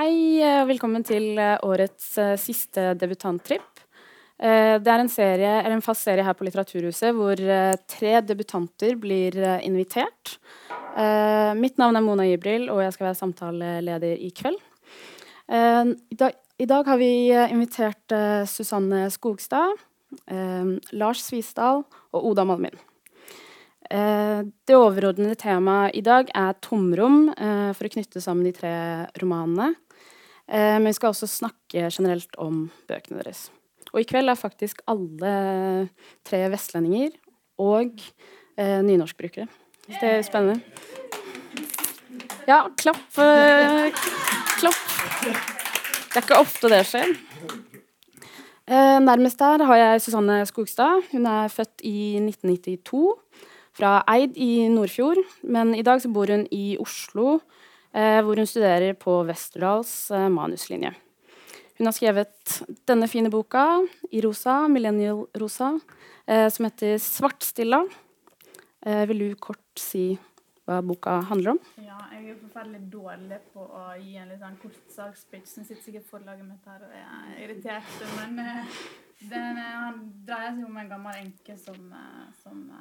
Hei og velkommen til eh, årets eh, siste debutanttripp. Eh, det er en, serie, en, fast serie her på Litteraturhuset hvor tre debutanter blir invitert. Mitt navn er Mona Ibril, og jeg skal være samtaleleder i kveld. I dag, har vi invitert Susanne Skogstad, Lars Svisdal og Oda Malmin. Det overordnede temaet i dag er tomrom, for å knytte sammen de tre romanene. Eh, men vi skal også snakke generelt om bøkene deres. Og i kveld er faktisk alle tre vestlendinger og eh, nynorskbrukere. Så det er spennende. Ja, klapp. Klapp. Det er ikke ofte det skjer. Eh, nærmest der har jeg Susanne Skogstad. Hun er født i 1992 fra Eid i Nordfjord. Men i dag så bor hun i Oslo hvor hun studerer på Westerdals eh, manuslinje. Hun har skrevet denne fine boka i rosa, Millennial Rosa, eh, som heter 'Svartstilla'. vil du kort si hva boka handler om? Ja, jeg er forferdelig dårlig på å gi en litt sånn kort sakspitch. Nå sitter sikkert forlaget mitt her og er irritert. Men den, dreier seg om en gammel enke som, som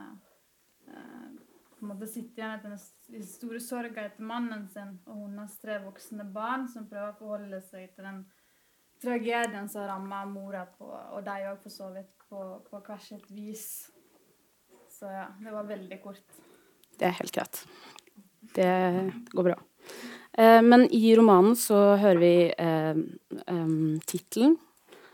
på en måte sitter igjen etter den store sorga etter mannen sin og hennes tre voksne barn, som prøver å forholde seg til den tragedien som rammer mora på, og de òg for så vidt, på, på hvert sitt vis. Så ja, det var veldig kort. Det er helt greit. Det går bra. Eh, men i romanen så hører vi eh, um, tittelen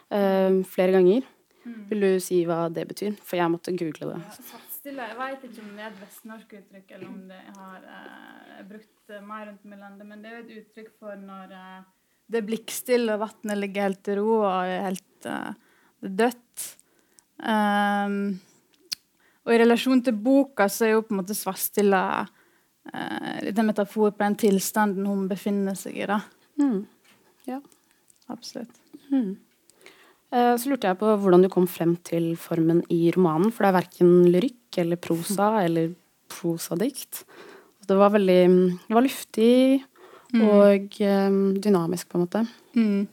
eh, flere ganger. Mm. Vil du si hva det betyr? For jeg måtte google det. Ja, stille. Jeg vet ikke om det er et vestnorsk uttrykk, eller om det har eh, brukt eh, mer rundt om i landet, men det er jo et uttrykk for når eh, det er blikkstille, og vannet ligger helt i ro og er helt uh, dødt. Um, og i relasjon til boka så er jo på en måte Svartstilla uh, litt en metafor på den tilstanden hun befinner seg i. da. Mm. Ja. Absolutt. Mm. Eh, så lurte jeg på hvordan du kom frem til formen i romanen. For det er verken lyrikk eller prosa eller prosadikt. Det var veldig Det var luftig mm. og um, dynamisk, på en måte. Mm.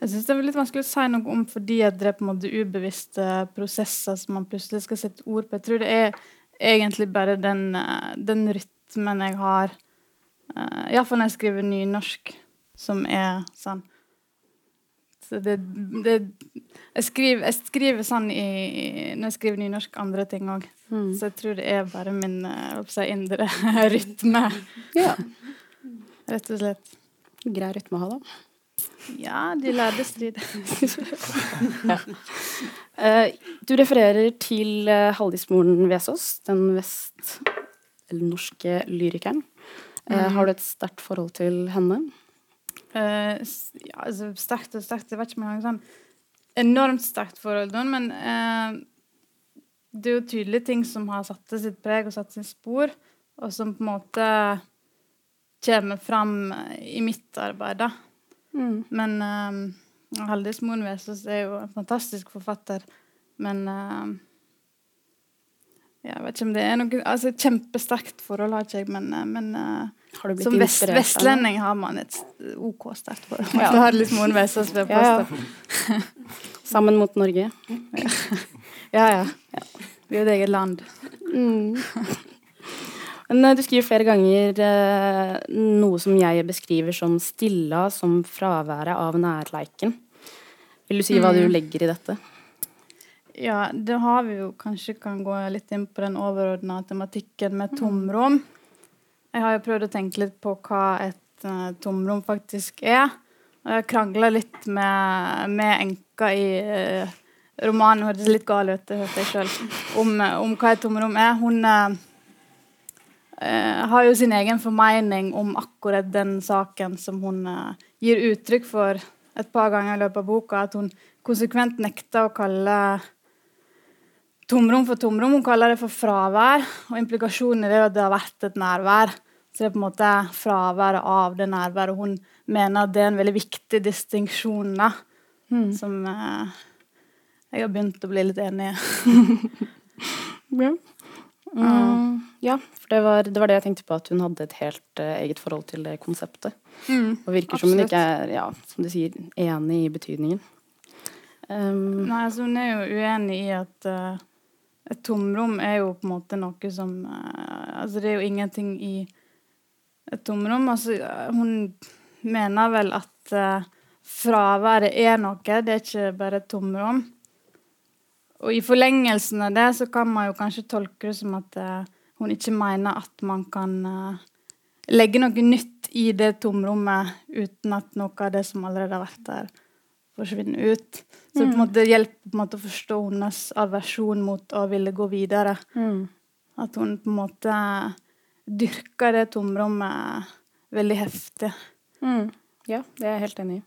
Jeg syns det er litt vanskelig å si noe om fordi det er på en måte ubevisste prosesser som man plutselig skal sette ord på. Jeg tror det er egentlig bare den, eh, den rytmen jeg har, iallfall når jeg skriver nynorsk, som er sånn så det, det jeg, skriver, jeg, skriver, sånn i, når jeg skriver nynorsk andre ting òg. Mm. Så jeg tror det er bare min uh, si, indre rytme. Ja. Rett og slett. Grei rytme å ha, da. Ja, de lærde strid. ja. uh, du refererer til uh, Haldis Vesaas, den vest... eller norske lyrikeren. Uh, mm. Har du et sterkt forhold til henne? Uh, ja, altså sterkt og sterkt Jeg vet ikke om jeg har sånn enormt sterkt forhold til men uh, det er jo tydelige ting som har satt sitt preg og satt sitt spor, og som på en måte kommer fram i mitt arbeid, da. Mm. Men uh, Haldis Moen Vesaas er jo en fantastisk forfatter, men uh, jeg vet ikke om det er noe altså Kjempesterkt forhold har ikke jeg, men, men har du blitt Som vest, vestlending har man et OK sterkt forhold. Ja. Du har litt Moen Vesaas ved ja, ja. Sammen mot Norge. ja, ja. Vi er jo et eget land. Mm. Men eh, du skriver flere ganger eh, noe som jeg beskriver som stilla som fraværet av nærleiken. Vil du si hva mm. du legger i dette? Ja, det har vi jo kanskje kan gå litt inn på den overordna tematikken med tomrom. Jeg har jo prøvd å tenke litt på hva et uh, tomrom faktisk er. Og jeg krangla litt med, med, enka i uh, romanen, hørtes litt gal ut, det hørte jeg sjøl, om, om, hva et tomrom er. Hun uh, har jo sin egen formening om akkurat den saken som hun gir uttrykk for et par ganger i løpet av boka. At hun konsekvent nekter å kalle tomrom for tomrom. Hun kaller det for fravær. Og implikasjonen er at det har vært et nærvær. Så det er på en måte fraværet av det nærværet. Hun mener at det er en veldig viktig distinksjon mm. som eh, jeg har begynt å bli litt enig i. ja. Mm, ja, for det var, det var, det jeg tenkte på, at hun hadde et helt uh, eget forhold til det konseptet. Mm, og virker absolutt. som hun ikke er, ja, som du sier, enig i betydningen. Um, Nei, altså hun er jo uenig i at uh, et tomrom er jo på en måte noe som uh, Altså det er jo ingenting i et tomrom. Altså hun mener vel at fraværet er noe, det er ikke bare et tomrom. Og i forlengelsen av det så kan man jo kanskje tolke det som at uh, hun ikke mener at man kan uh, legge noe nytt i det tomrommet uten at noe av det som allerede har vært der, forsvinner ut. Så det på en mm. måte hjelper på en måte å forstå hennes aversjon mot å ville gå videre. Mm. At hun på en måte dyrker det tomrommet veldig heftig. Mm. Ja, det er jeg helt enig i.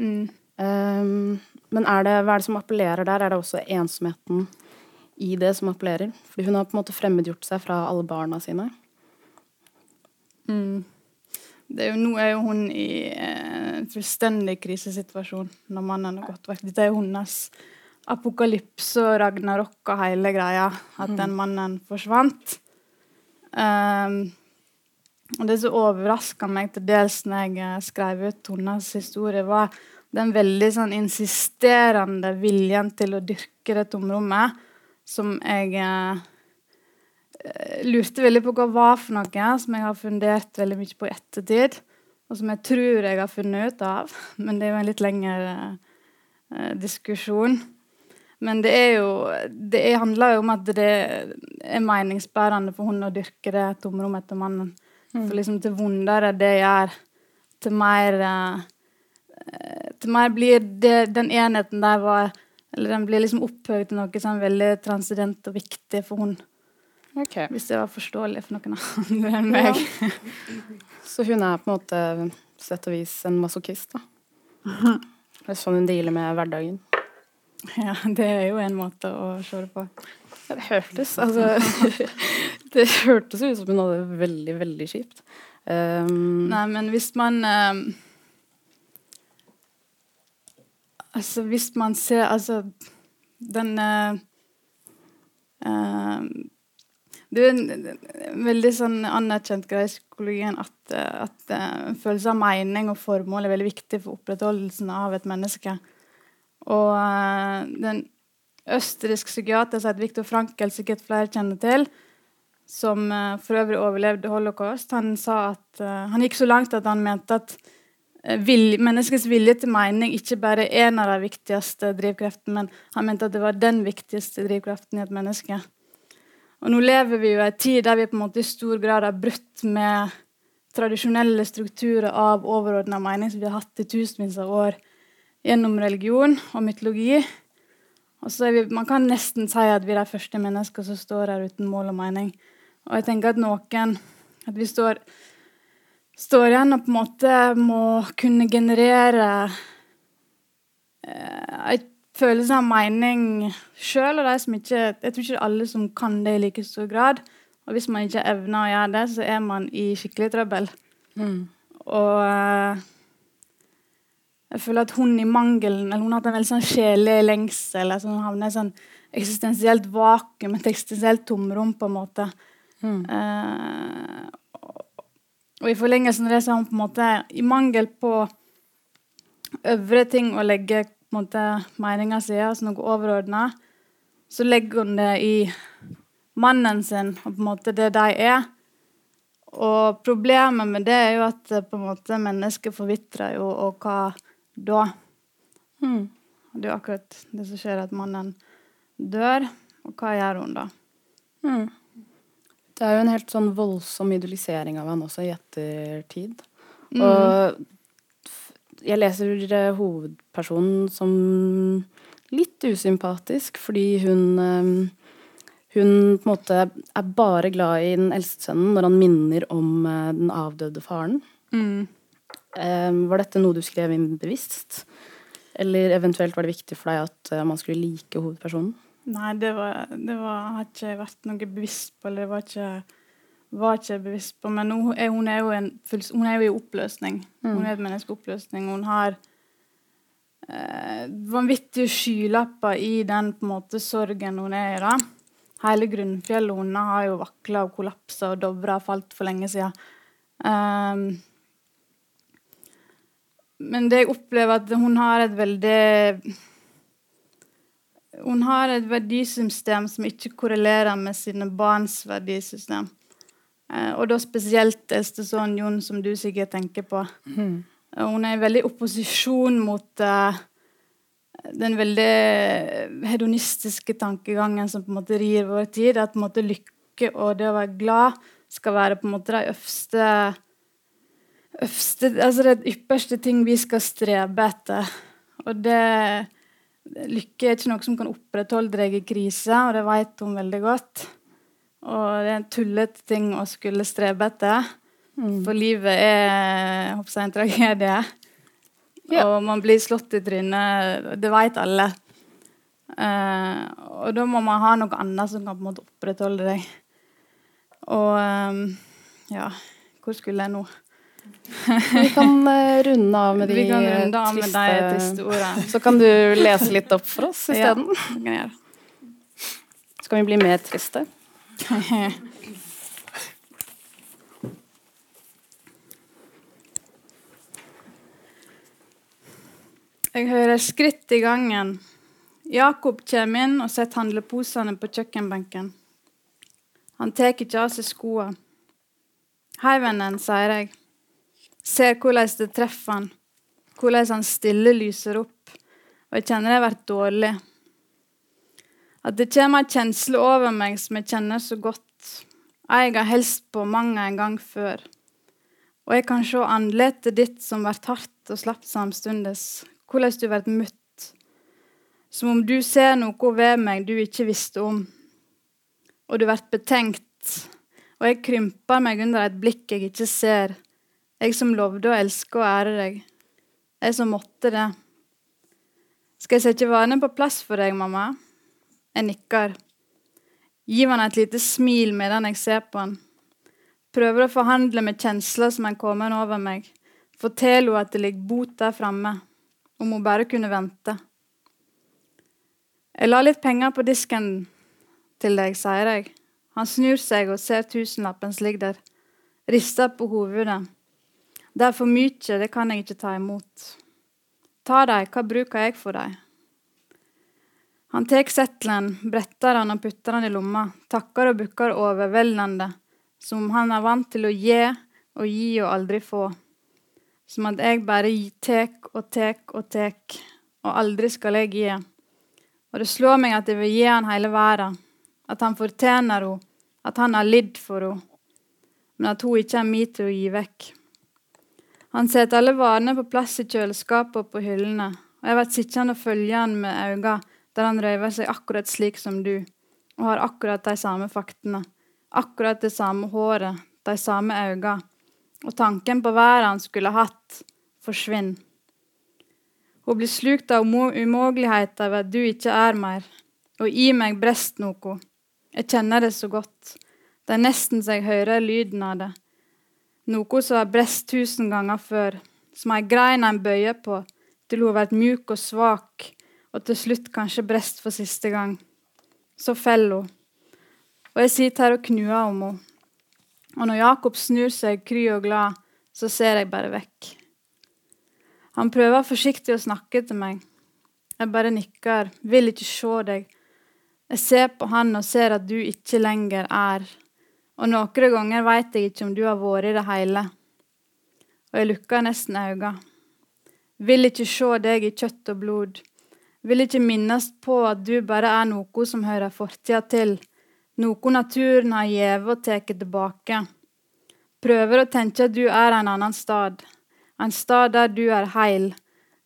Mm. Um, men er det, hva er det som appellerer der? Er det også ensomheten i det som appellerer? Fordi hun har på en måte fremmedgjort seg fra alle barna sine. Mm. Er jo, nå er jo hun i eh, en fullstendig krisesituasjon når mannen har gått vekk. Dette er jo hennes apokalypse og ragnarok og hele greia. At mm. den mannen forsvant. Um, og det som overraska meg til dels når jeg eh, skrev ut hennes historie, var den veldig sånn insisterende viljen til å dyrke det tomrommet som jeg eh, lurte veldig på hva var for noe, som jeg har fundert veldig mye på i ettertid, og som jeg tror jeg har funnet ut av. Men det er jo en litt lengre eh, diskusjon. Men det er jo Det handler jo om at det er meningsbærende for hun å dyrke det tomrommet etter mannen. Mm. For liksom til vondere det gjør, til mer eh, til meg blir det, den enheten der var Eller den blir liksom opphøyd til noe sånn veldig transcendent og viktig for hun. Okay. Hvis det var forståelig for noen andre enn meg. Ja. Så hun er på en måte sett og vis en masochist, da? Det er sånn hun dealer med hverdagen? Ja, det er jo en måte å se det på. Det hørtes altså Det hørtes ut som hun hadde det veldig, veldig kjipt. Um, Nei, men hvis man um, Altså, hvis man ser Altså, den uh, uh, Det er en veldig sånn anerkjent greie i psykologien at, uh, at uh, følelse av mening og formål er veldig viktig for opprettholdelsen av et menneske. Og den østerrikske psykiater som het Viktor Frankel, sikkert flere kjenner til, som for øvrig overlevde holocaust, han sa at han gikk så langt at han mente at Eh, vil, menneskets vilje til mening ikke bare er en av de viktigste drivkreftene, men han mente at det var den viktigste drivkraften i et menneske. Og nå lever vi jo i en tid der vi på en måte i stor grad har brutt med tradisjonelle strukturer av overordna mening som vi har hatt i tusenvis av år gjennom religion og mytologi. Og så vi, Man kan nesten si at vi er de første mennesker som står her uten mål og mening. Og jeg tenker at noen At vi står står igjen og på en måte må kunne generere eh, en følelse av mening sjøl. Og de som ikke, jeg tror ikke det er alle som kan det i like stor grad. Og hvis man ikke evner å gjøre det, så er man i skikkelig trøbbel. Mm. Og eh, jeg føler at hun i mangelen Eller hun har hatt en veldig sånn sjelelig lengsel. Altså hun havner i et sånn eksistensielt vakuum, et eksistensielt tomrom, på en måte. Mm. Eh, og i forlengelsen av det så har hun på en måte, i mangel på øvre ting å legge på en måte meninga si, altså noe overordna, så legger hun det i mannen sin og på en måte det de er. Og problemet med det er jo at på en måte mennesket forvitrer jo, og hva da? Hmm. Det er jo akkurat det som skjer, at mannen dør. Og hva gjør hun da? Hmm. Det er jo en helt sånn voldsom idolisering av han også i ettertid. Mm. Og jeg leser eh, hovedpersonen som litt usympatisk, fordi hun eh, hun på en måte er bare glad i den eldste sønnen når han minner om eh, den avdøde faren. Mm. Var dette noe du skrev inn bevisst? Eller eventuelt var det viktig for deg at man skulle like hovedpersonen? Nei, det, var, det var, har ikke vært noe bevisst på. Eller det var ikke, var ikke bevisst på. Men hun er, hun er, jo, en, hun er jo, i oppløsning. Mm. Hun er et menneskeoppløsning. Hun har eh, vanvittige skylapper i den på en måte sorgen hun er i. da. hele grunnfjellet hennes har jo vakla og kollapsa, og Dovre har falt for lenge siden. Um, men det jeg opplever, at hun har et veldig Hun har et verdisystem som ikke korrelerer med sine barns verdisystem. Uh, og da spesielt eldstesønnen Jon, som du sikkert tenker på. Mm. Hun er i veldig opposisjon mot uh, den veldig hedonistiske tankegangen som på en måte rir vår tid. At på en måte lykke og det å være glad skal være på en måte de øverste øverste, altså det ypperste ting vi skal strebe etter. Og det Lykke er ikke noe som kan opprettholde deg i krise, og det vet hun veldig godt. Og det er en tullete ting å skulle strebe etter. Mm. For livet er jeg, en tragedie. Ja. Og man blir slått i trynet. Det vet alle. Uh, og da må man ha noe annet som kan på en måte opprettholde deg. Og um, ja Hvor skulle jeg nå? Vi kan uh, runde av med de, Vi kan runde av triste, med de triste ordene. Så kan du lese litt opp for oss isteden. Ja, Så kan vi bli mer triste. Jeg hører skritt i gangen. Jakob kommer inn og setter handleposene på kjøkkenbenken. Han tar ikke av seg skoene. Hei, vennen, sier jeg. Ser hvordan det treffer han, hvordan han stille lyser opp. Og jeg kjenner det blir dårlig. At det kommer en kjensle over meg som jeg kjenner så godt. Jeg har helst på mange en gang før. Og jeg kan se andletet ditt som blir hardt og slapt samtidig. Hvordan du blir møtt. Som om du ser noe ved meg du ikke visste om. Og du blir betenkt. Og jeg krymper meg under et blikk jeg ikke ser. Jeg som lovde å elske og ære deg. Jeg som måtte det. Skal jeg sette varene på plass for deg, mamma? Jeg nikker. Gir han et lite smil medan jeg ser på han. Prøver å forhandle med kjensler som er kommet over meg. Fortell henne at det ligger bot der framme, om hun bare kunne vente. Jeg la litt penger på disken til deg, sier jeg. Han snur seg og ser tusenlappen som ligger der, rister på hovedet. Det er for mye, det kan jeg ikke ta imot. Ta dei, hva bruker jeg for dei? Han tar settelen, bretter han og putter han i lomma, takker og bukker overveldende, som han er vant til å gi og gi og aldri få. Som at jeg bare tek og tek og tek, og aldri skal jeg gi. Og det slår meg at jeg vil gi han hele verden, at han fortjener henne, at han har lidd for henne, men at hun ikke er min til å gi vekk. Han setter alle varene på plass i kjøleskapet og på hyllene, og jeg blir sittende og følge han med øynene der han røyver seg akkurat slik som du, og har akkurat de samme faktene, akkurat det samme håret, de samme øynene, og tanken på været han skulle hatt, forsvinner. Hun blir slukt av umuligheten ved at du ikke er mer, og i meg brest noe. Jeg kjenner det så godt. Det er nesten så jeg hører lyden av det noe som har brest tusen ganger før, som ei grein en bøyer på, til hun har vært mjuk og svak, og til slutt kanskje brest for siste gang. Så faller hun. Og jeg sitter her og knuer om henne. Og når Jakob snur seg kry og glad, så ser jeg bare vekk. Han prøver forsiktig å snakke til meg. Jeg bare nikker, vil ikke se deg. Jeg ser på han og ser at du ikke lenger er og noen ganger veit jeg ikke om du har vært i det hele. Og jeg lukker nesten øynene. Vil ikke se deg i kjøtt og blod. Vil ikke minnes på at du bare er noe som hører fortida til. Noe naturen har gjeve og tatt tilbake. Prøver å tenke at du er en annen stad. En stad der du er heil.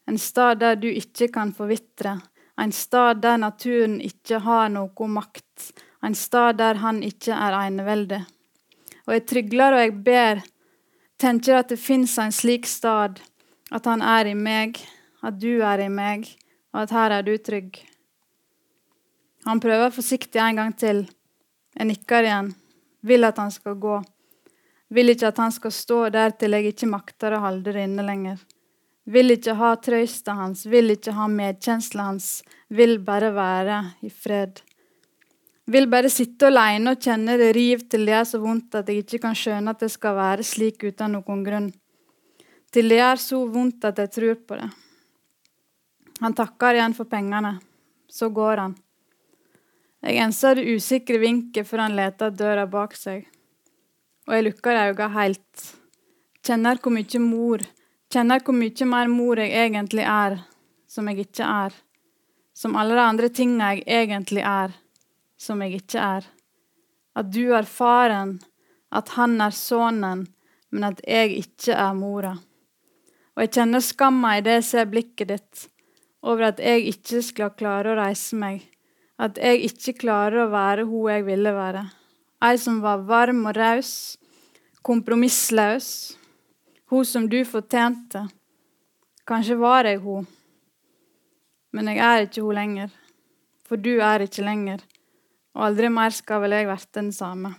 En stad der du ikke kan forvitre. En stad der naturen ikke har noe makt en stad der han ikke er eneveldig. Og jeg trygler og jeg ber, tenker at det fins en slik stad, at han er i meg, at du er i meg, og at her er du trygg. Han prøver forsiktig en gang til. Jeg nikker igjen, vil at han skal gå. Vil ikke at han skal stå der til jeg ikke makter å holde det inne lenger. Vil ikke ha trøsta hans, vil ikke ha medkjensla hans, vil bare være i fred. Vil bare sitte alene og kjenne det riv til det er så vondt at jeg ikke kan skjønne at det skal være slik uten noen grunn. Til det er så vondt at jeg tror på det. Han takker igjen for pengene. Så går han. Jeg enser det usikre vinket før han leter døra bak seg. Og jeg lukker øynene helt. Kjenner hvor mye mor Kjenner hvor mye mer mor jeg egentlig er, som jeg ikke er. Som alle de andre tinga jeg egentlig er, som jeg ikke er. At du er faren, at han er sønnen, men at jeg ikke er mora. Og jeg kjenner skamma i det jeg ser blikket ditt, over at jeg ikke skal klare å reise meg. At jeg ikke klarer å være hun jeg ville være. Ei som var varm og raus, kompromissløs, hun som du fortjente. Kanskje var jeg hun. Men jeg er ikke hun lenger. For du er ikke lenger. Og aldri mer skal vel jeg verte den samme.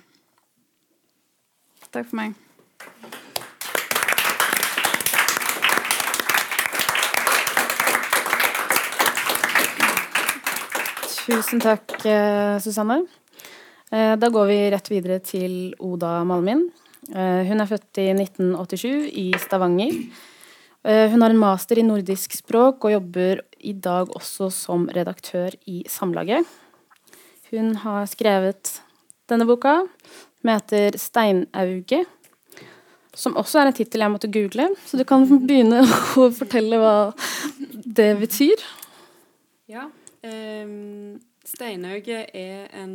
Takk for meg. Tusen takk, eh, Susanne. Eh, da går vi rett videre til Oda Malmin. Eh, hun er født i 1987 i Stavanger. Hun har en master i nordisk språk og jobber i dag også som redaktør i Samlaget. Hun har skrevet denne boka, som heter 'Steinauge', som også er en tittel jeg måtte google, så du kan begynne å fortelle hva det betyr. Ja. Um, Steinauge er en,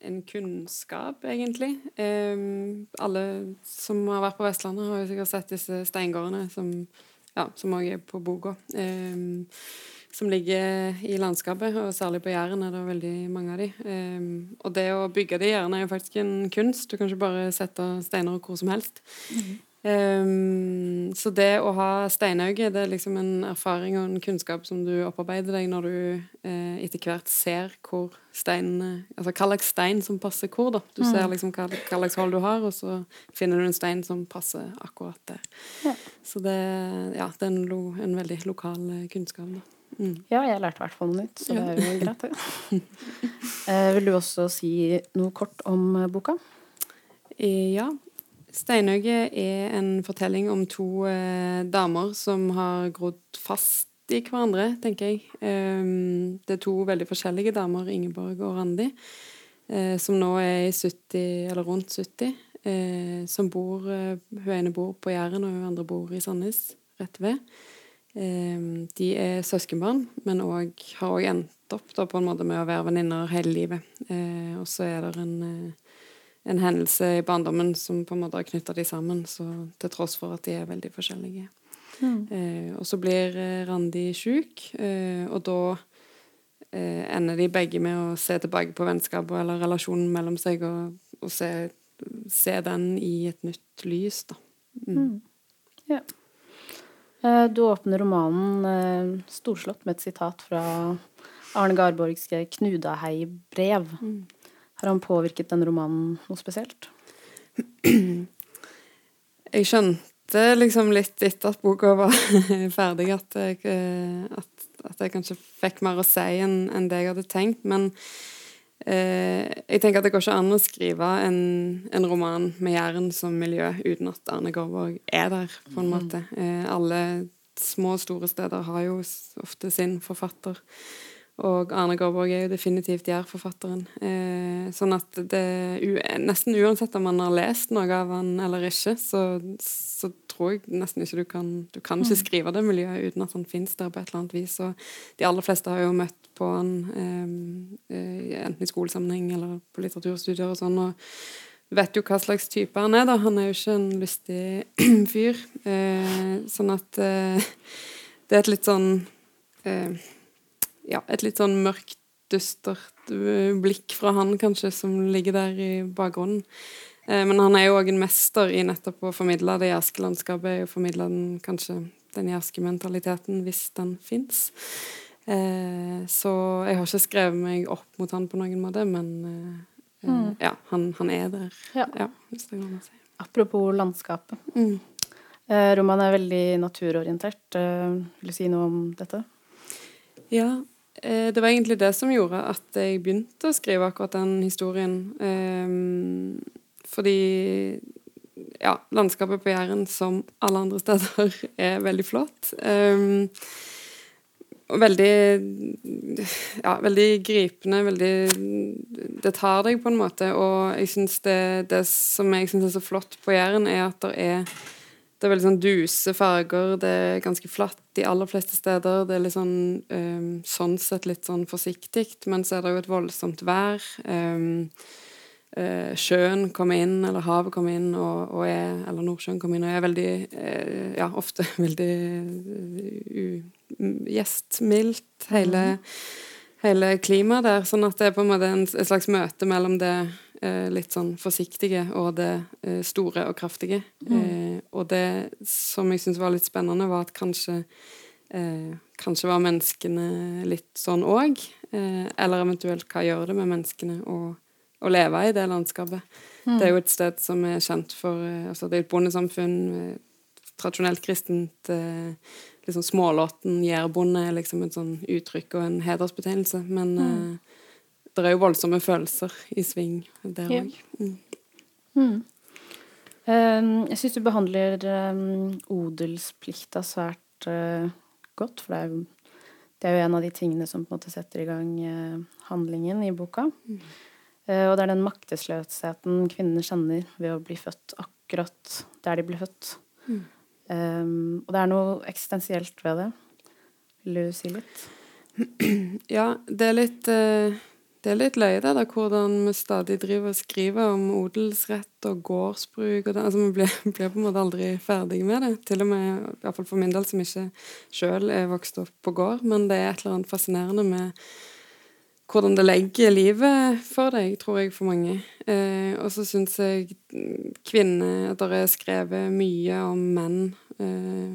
en kunnskap, egentlig. Um, alle som har vært på Vestlandet, har jo sikkert sett disse steingårdene som ja, er på boka. Um, som ligger i landskapet, og særlig på Jæren er det veldig mange av de. Um, og det å bygge de gjerdene er jo faktisk en kunst. Du kan ikke bare sette steiner hvor som helst. Mm. Um, så det å ha steinauge, det er liksom en erfaring og en kunnskap som du opparbeider deg når du uh, etter hvert ser hvor steinene, Altså hva slags stein som passer hvor, da. Du mm. ser liksom hva, hva slags hold du har, og så finner du en stein som passer akkurat der. Ja. Så det, ja, det er en, lo, en veldig lokal eh, kunnskap, da. Mm. Ja, jeg lærte i hvert fall noe nytt, så det er jo greit. eh, vil du også si noe kort om eh, boka? Ja, 'Steinøyet' er en fortelling om to eh, damer som har grodd fast i hverandre, tenker jeg. Um, det er to veldig forskjellige damer, Ingeborg og Randi, eh, som nå er i 70, eller rundt 70. Eh, som bor eh, Hun ene bor på Jæren, og hun andre bor i Sandnes, rett ved. Ehm, de er søskenbarn, men også, har òg endt opp da, på en måte med å være venninner hele livet. Eh, og så er det en eh, en hendelse i barndommen som på en måte har knytta de sammen, så til tross for at de er veldig forskjellige. Mm. Eh, og så blir eh, Randi sjuk, eh, og da eh, ender de begge med å se tilbake på vennskapet eller relasjonen mellom seg, og, og se, se, den i et nytt lys, da. Mm. Mm. Ja. Eh, du åpner romanen eh, storslått med et sitat fra Arne Garborgs 'Knudahei-brev'. Mm. Har han påvirket den romanen noe spesielt? Jeg skjønte liksom litt etter at boka var ferdig, at jeg, at, at jeg, kanskje fikk mer å si enn enn det jeg hadde tenkt. Men eh, jeg tenker at det går ikke an å skrive en, en roman med Jæren som miljø uten at Arne Gårdvåg er der, på en mm. måte. Eh, alle små og store steder har jo ofte sin forfatter. Og Arne Gårdvåg er jo definitivt jærforfatteren. Eh, sånn at det Nesten uansett om man har lest noe av han eller ikke, så, så tror jeg nesten ikke du kan Du kan ikke mm. skrive det miljøet uten at han finnes der på et eller annet vis. Og de aller fleste har jo møtt på han eh, eh enten i skolesammenheng eller på litteraturstudier og sånn. og vet jo hva slags type han er, da. Han er jo ikke en lystig fyr. Eh, sånn at eh, det er et litt sånn eh, ja, et litt sånn mørkt, dystert eh, blikk fra han, kanskje, som ligger der i bakgrunnen. Eh, men han er jo òg en mester i nettopp å formidle det jærske landskapet, og formidle den, kanskje den jærske mentaliteten, hvis den fins. Eh, så jeg har ikke skrevet meg opp mot han på noen måte, men mm. ja, han, han, er der. Ja. ja hvis det går an å si. Apropos landskapet. Mm. Roman er veldig naturorientert. Vil du si noe om dette? Ja, det var egentlig det som gjorde at jeg begynte å skrive akkurat den historien. Um, fordi ja, landskapet på Jæren, som alle andre steder, er veldig flott. Um, og veldig Ja, veldig gripende. Veldig Det tar deg på en måte. Og jeg synes det, det som jeg syns er så flott på Jæren, er at det er det er veldig sånn duse farger, det er ganske flatt de aller fleste steder. Det er litt sånn um, sånn sett litt sånn forsiktig, men så er det jo et voldsomt vær. Um, uh, sjøen kommer inn, eller havet kommer inn, og, og er, eller Nordsjøen kommer inn og er veldig uh, Ja, ofte veldig uh, gjestmildt, hele, hele klimaet der. Sånn at det er på en måte en, et slags møte mellom det litt sånn forsiktige og det store og kraftige. Mm. Eh, og det som jeg syntes var litt spennende, var at kanskje eh, Kanskje var menneskene litt sånn òg. Eh, eller eventuelt hva gjør det med menneskene å, å leve i det landskapet. Mm. Det er jo et sted som er kjent for eh, altså Det er et bondesamfunn, tradisjonelt kristent. liksom Smålåten jærbonde er liksom et sånn uttrykk og en hedersbetegnelse. Men mm det er jo voldsomme følelser i sving der òg. Ja. Mm. Mm. Um, jeg syns du behandler um, odelsplikta svært uh, godt, for det er, jo, det er, jo, en av de tingene som på en måte setter i gang uh, handlingen i boka. Mm. Uh, og det er den maktesløsheten kvinnene kjenner ved å bli født akkurat der de ble født. Um, og det er noe eksistensielt ved det. Vil du si litt? Ja, det er litt det er litt løye, det da, hvordan vi stadig driver og skriver om odelsrett og gårdsbruk. og det. Altså, Vi blir, blir, på en måte aldri ferdige med det. Til og med, i hvert fall for min del, som ikke sjøl er vokst opp på gård. Men det er et eller annet fascinerende med hvordan det legger livet for deg, tror jeg, for mange. Eh, og så syns jeg kvinner At det er skrevet mye om menn. Eh,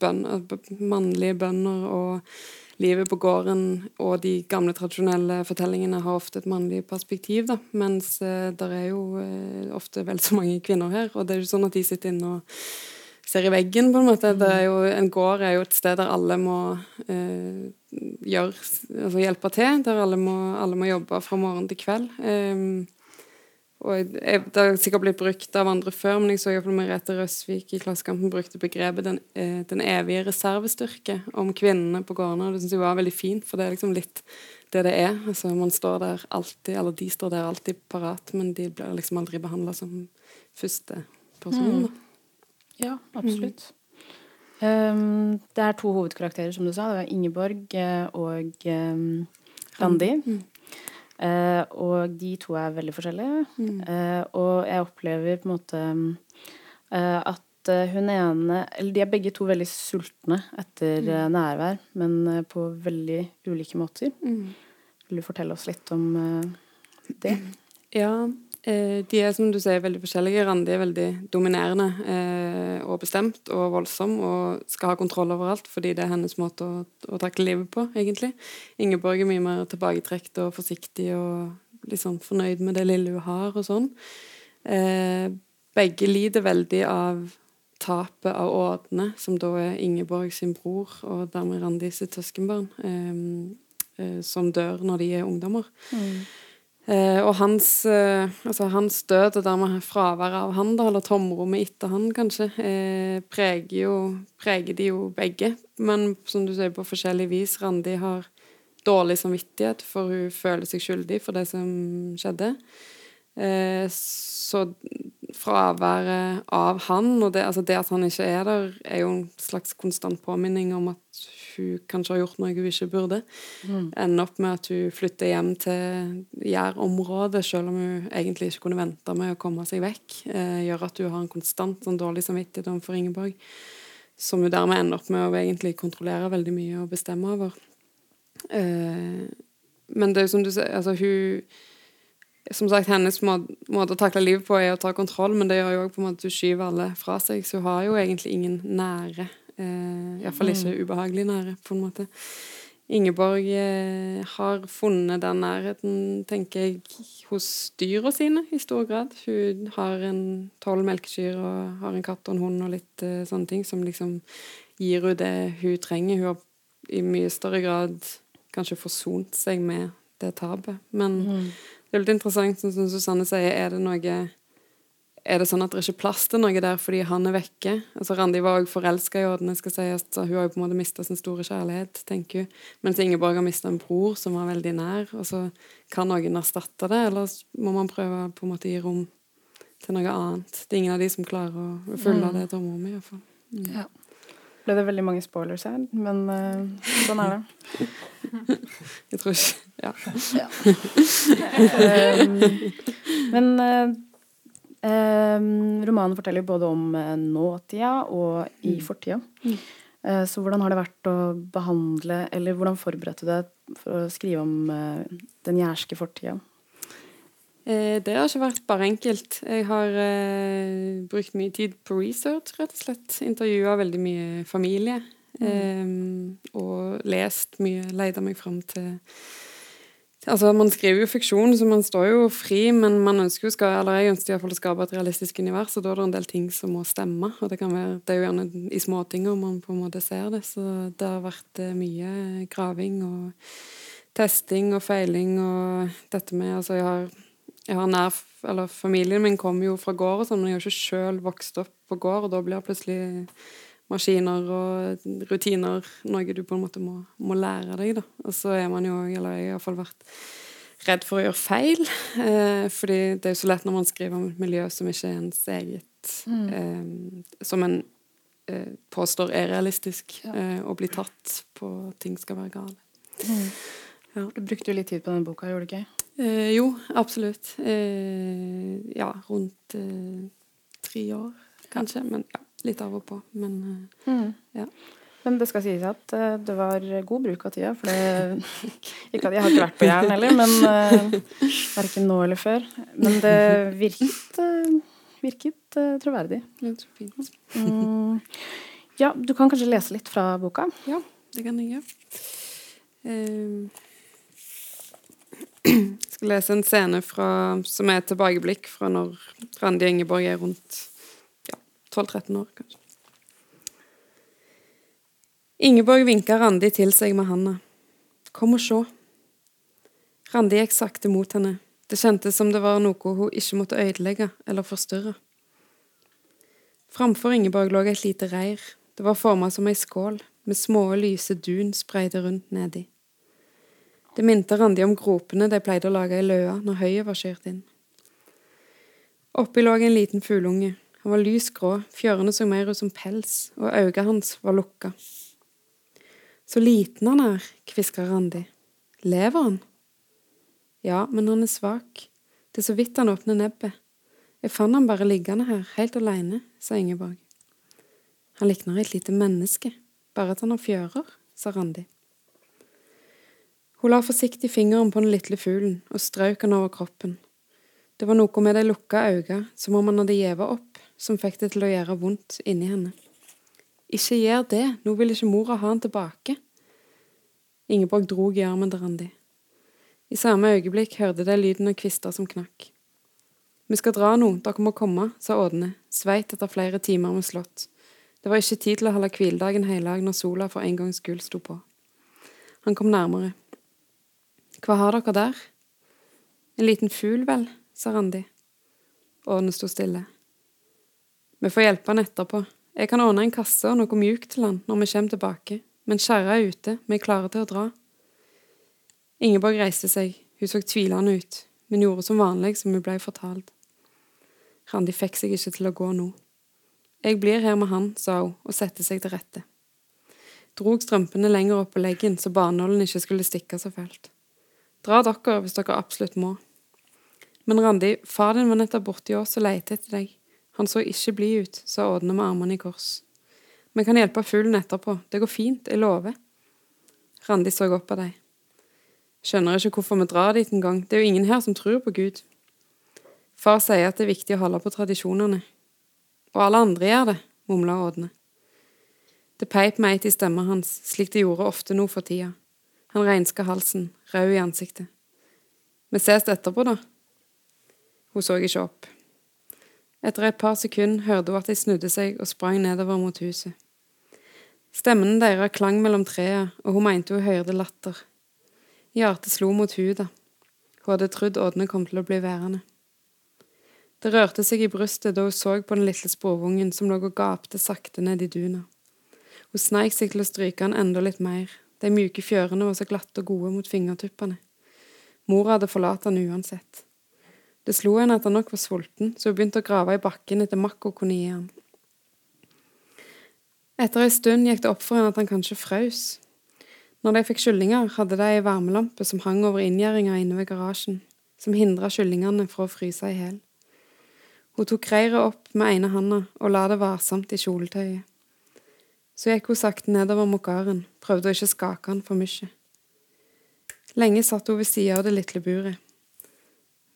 bønner, mannlige bønder og livet på gården og de gamle, tradisjonelle fortellingene har ofte et mannlig perspektiv, da. Mens eh, det er jo eh, ofte vel så mange kvinner her. Og det er jo sånn at de sitter inne og ser i veggen, på en måte. Det er jo, en gård er jo et sted der alle må eh, gjøre, altså hjelpe til. Der alle må, alle må, jobbe fra morgen til kveld. Um, og jeg, Det har sikkert blitt brukt av andre før, men jeg så iallfall Merete Røsvik i Klassekampen brukte begrepet den, eh, den, evige reservestyrke om kvinnene på gårdene. Og det syns jeg var veldig fint, for det er liksom litt det det er. Altså, man står der alltid, eller de står der alltid parat, men de blir liksom aldri behandla som første person. Mm. Ja, absolutt. Mm. Um, det er to hovedkarakterer, som du sa. Det er Ingeborg eh, og um, Randi. Mm. Uh, og de to er veldig forskjellige. Mm. Uh, og jeg opplever på en måte uh, at hun ene Eller de er begge to veldig sultne etter mm. nærvær, men på veldig ulike måter. Mm. Vil du fortelle oss litt om det? Ja, de er som du sier veldig forskjellige. Randi er veldig dominerende eh, og bestemt og voldsom og skal ha kontroll over alt fordi det er hennes måte å, å takle livet på, egentlig. Ingeborg er mye mer tilbaketrukket og forsiktig og liksom fornøyd med det lille hun har og sånn. Eh, begge lider veldig av tapet av Ådne, som da er Ingeborg sin bror og dermed Randi sitt søskenbarn, eh, eh, som dør når de er ungdommer. Mm. Eh, og hans, eh, altså hans død, og dermed fraværet av han, da, eller tomrommet etter han, kanskje, eh, preger, jo, preger de jo begge. Men som du sier, på forskjellig vis. Randi har dårlig samvittighet, for hun føler seg skyldig for det som skjedde. Eh, så fraværet av han, og det, altså det, at han ikke er der, er jo en slags konstant påminning om at hun kanskje har gjort noe hun ikke burde. Mm. Ender opp med at hun flytter hjem til Jærområdet, selv om hun egentlig ikke kunne vente med å komme seg vekk. Eh, gjør at hun har en konstant sånn dårlig samvittighet overfor Ingeborg, som hun dermed ender opp med å egentlig kontrollere veldig mye og bestemme over. Eh, men det er jo som du sier, altså hun som sagt, hennes måte, måte å takle livet på er å ta kontroll, men det gjør jo òg at hun skyver alle fra seg. Så hun har jo egentlig ingen nære. Eh, Iallfall ikke ubehagelig nære, på en måte. Ingeborg eh, har funnet den nærheten, tenker jeg, hos dyra sine i stor grad. Hun har en tolv melkekyr og har en katt og en hund og litt eh, sånne ting som liksom gir henne det hun trenger. Hun har i mye større grad kanskje forsont seg med det tapet. Men Mm. det er litt interessant, som Susanne sier, er det noe er det sånn at det ikke er plass til noe der fordi han er vekke? Altså Randi var òg forelska i Ådne, skal sies, så hun har jo på en måte mista sin store kjærlighet, tenker hun. Mens Ingeborg har mista en bror som var veldig nær. Og så kan noen erstatte det, eller må man prøve på en måte å gi rom til noe annet? Det er ingen av de som klarer å fylle det tomrommet, iallfall. Ja. Ble det veldig mange spoilers her, men uh, sånn er det. Jeg tror ikke Ja. Um, men um, romanen forteller både om eh, nåtida og i fortida. Eh, så hvordan har det vært å behandle, eller hvordan forberedte du deg for å skrive om eh, den jærske fortida? Eh, det har ikke vært bare enkelt. Jeg har eh, brukt mye tid på research, rett og slett. Intervjua veldig mye familie. Eh, og lest mye. Leida meg fram til Altså, Man skriver jo fiksjon, så man står jo fri, men man ønsker jo skal, eller jeg ønsker i hvert fall å skape et realistisk univers, og da er det en del ting som må stemme. og Det være, det er jo gjerne i småtinger man på en måte ser det. Så det har vært eh, mye graving og testing og feiling og dette med Altså, jeg har jeg har nær, eller Familien min kommer jo fra gård, og sånn, men jeg har ikke sjøl vokst opp på gård. og Da blir plutselig maskiner og rutiner noe du på en måte må, må lære deg. da. Og så er man jo, eller jeg har iallfall vært redd for å gjøre feil. Eh, fordi det er jo så lett når man skriver om et miljø som ikke er ens eget, eh, som en eh, påstår er realistisk, eh, å bli tatt på at ting skal være gale. Du brukte jo litt tid på denne boka, gjorde du ikke? Eh, jo, absolutt. Eh, ja, rundt eh, tre år, kanskje. Men ja, litt av og på. Men mm. ja. Men det skal sies at eh, det var god bruk av tida. For det Ikke at jeg har ikke vært på Jæren heller, men uh, verken nå eller før. Men det virket, uh, virket uh, troverdig. er. Mm. Ja, du kan kanskje lese litt fra boka? Ja, det kan jeg gjøre. Eh, jeg skal lese en scene fra, som er et tilbakeblikk fra når Randi Ingeborg er rundt 12-13 år, kanskje. Ingeborg vinka Randi til seg med handa. Kom og sjå. Randi gikk sakte mot henne. Det kjentes som det var noe hun ikke måtte ødelegge eller forstyrre. Framfor Ingeborg lå et lite reir. Det var formet som ei skål, med små, lyse dun spreide rundt nedi. Det minte Randi om gropene de pleide å lage i løa når høyet var skjørt inn. Oppi lå en liten fugleunge. Han var lys grå, fjørene så mer ut som pels, og øynene hans var lukka. Så liten han er, kvisker Randi. Lever han? Ja, men han er svak. Det er så vidt han åpner nebbet. Jeg fant han bare liggende her, helt aleine, sa Ingeborg. Han likner et lite menneske, bare at han har fjører, sa Randi. Hun la forsiktig fingeren på den lille fuglen og strøk han over kroppen. Det var noe med de lukka øynene, som om han hadde gjeva opp, som fikk det til å gjøre vondt inni henne. Ikke gjør det, nå vil ikke mora ha han tilbake. Ingeborg drog i armen til Randi. I samme øyeblikk hørte de lyden av kvister som knakk. Vi skal dra nå, dere må komme, sa Ådne, sveit etter flere timer med slått. Det var ikke tid til å holde hviledagen heilag når sola for en gangs skyld sto på. Han kom nærmere. Hva har dere der? En liten fugl, vel, sa Randi. Ådne sto stille. Vi får hjelpe han etterpå. Jeg kan ordne en kasse og noe mjukt til han når vi kommer tilbake, men kjerra er ute, vi er klare til å dra. Ingeborg reiste seg, hun så tvilende ut, men gjorde som vanlig som hun ble fortalt. Randi fikk seg ikke til å gå nå. Jeg blir her med han, sa hun og satte seg til rette. Drog strømpene lenger opp på leggen så barnålen ikke skulle stikke så fælt. Dra dere hvis dere absolutt må. Men Randi, far din var nettopp borti oss og lette etter deg. Han så ikke blid ut, sa Ådne med armene i kors. Vi kan hjelpe fuglen etterpå, det går fint, jeg lover. Randi så opp av deg. Skjønner ikke hvorfor vi drar dit engang, det er jo ingen her som tror på Gud. Far sier at det er viktig å holde på tradisjonene. Og alle andre gjør det, mumla Ådne. Det peip meg i stemmen hans, slik det gjorde ofte nå for tida. Han renska halsen, rød i ansiktet. Vi ses etterpå, da. Hun så ikke opp. Etter et par sekunder hørte hun at de snudde seg og sprang nedover mot huset. Stemmen deres klang mellom trærne, og hun mente hun hørte latter. Hjertet slo mot huda. Hun hadde trodd Ådne kom til å bli værende. Det rørte seg i brystet da hun så på den lille sporvungen som lå og gapte sakte ned i duna. Hun sneik seg til å stryke han enda litt mer, de myke fjørene var så glatte og gode mot fingertuppene. Mora hadde forlatt han uansett. Det slo henne at han nok var sulten, så hun begynte å grave i bakken etter makk hun kunne gi ham. Etter ei stund gikk det opp for henne at han kanskje frøs. Når de fikk kyllinger, hadde de ei varmelampe som hang over inngjerdinga inne ved garasjen, som hindra kyllingene fra å fryse i hjel. Hun tok reiret opp med ene handa og la det varsomt i kjoletøyet. Så gikk hun sakte nedover mot gården, prøvde å ikke skake han for mye. Lenge satt hun ved sida av det lille buret.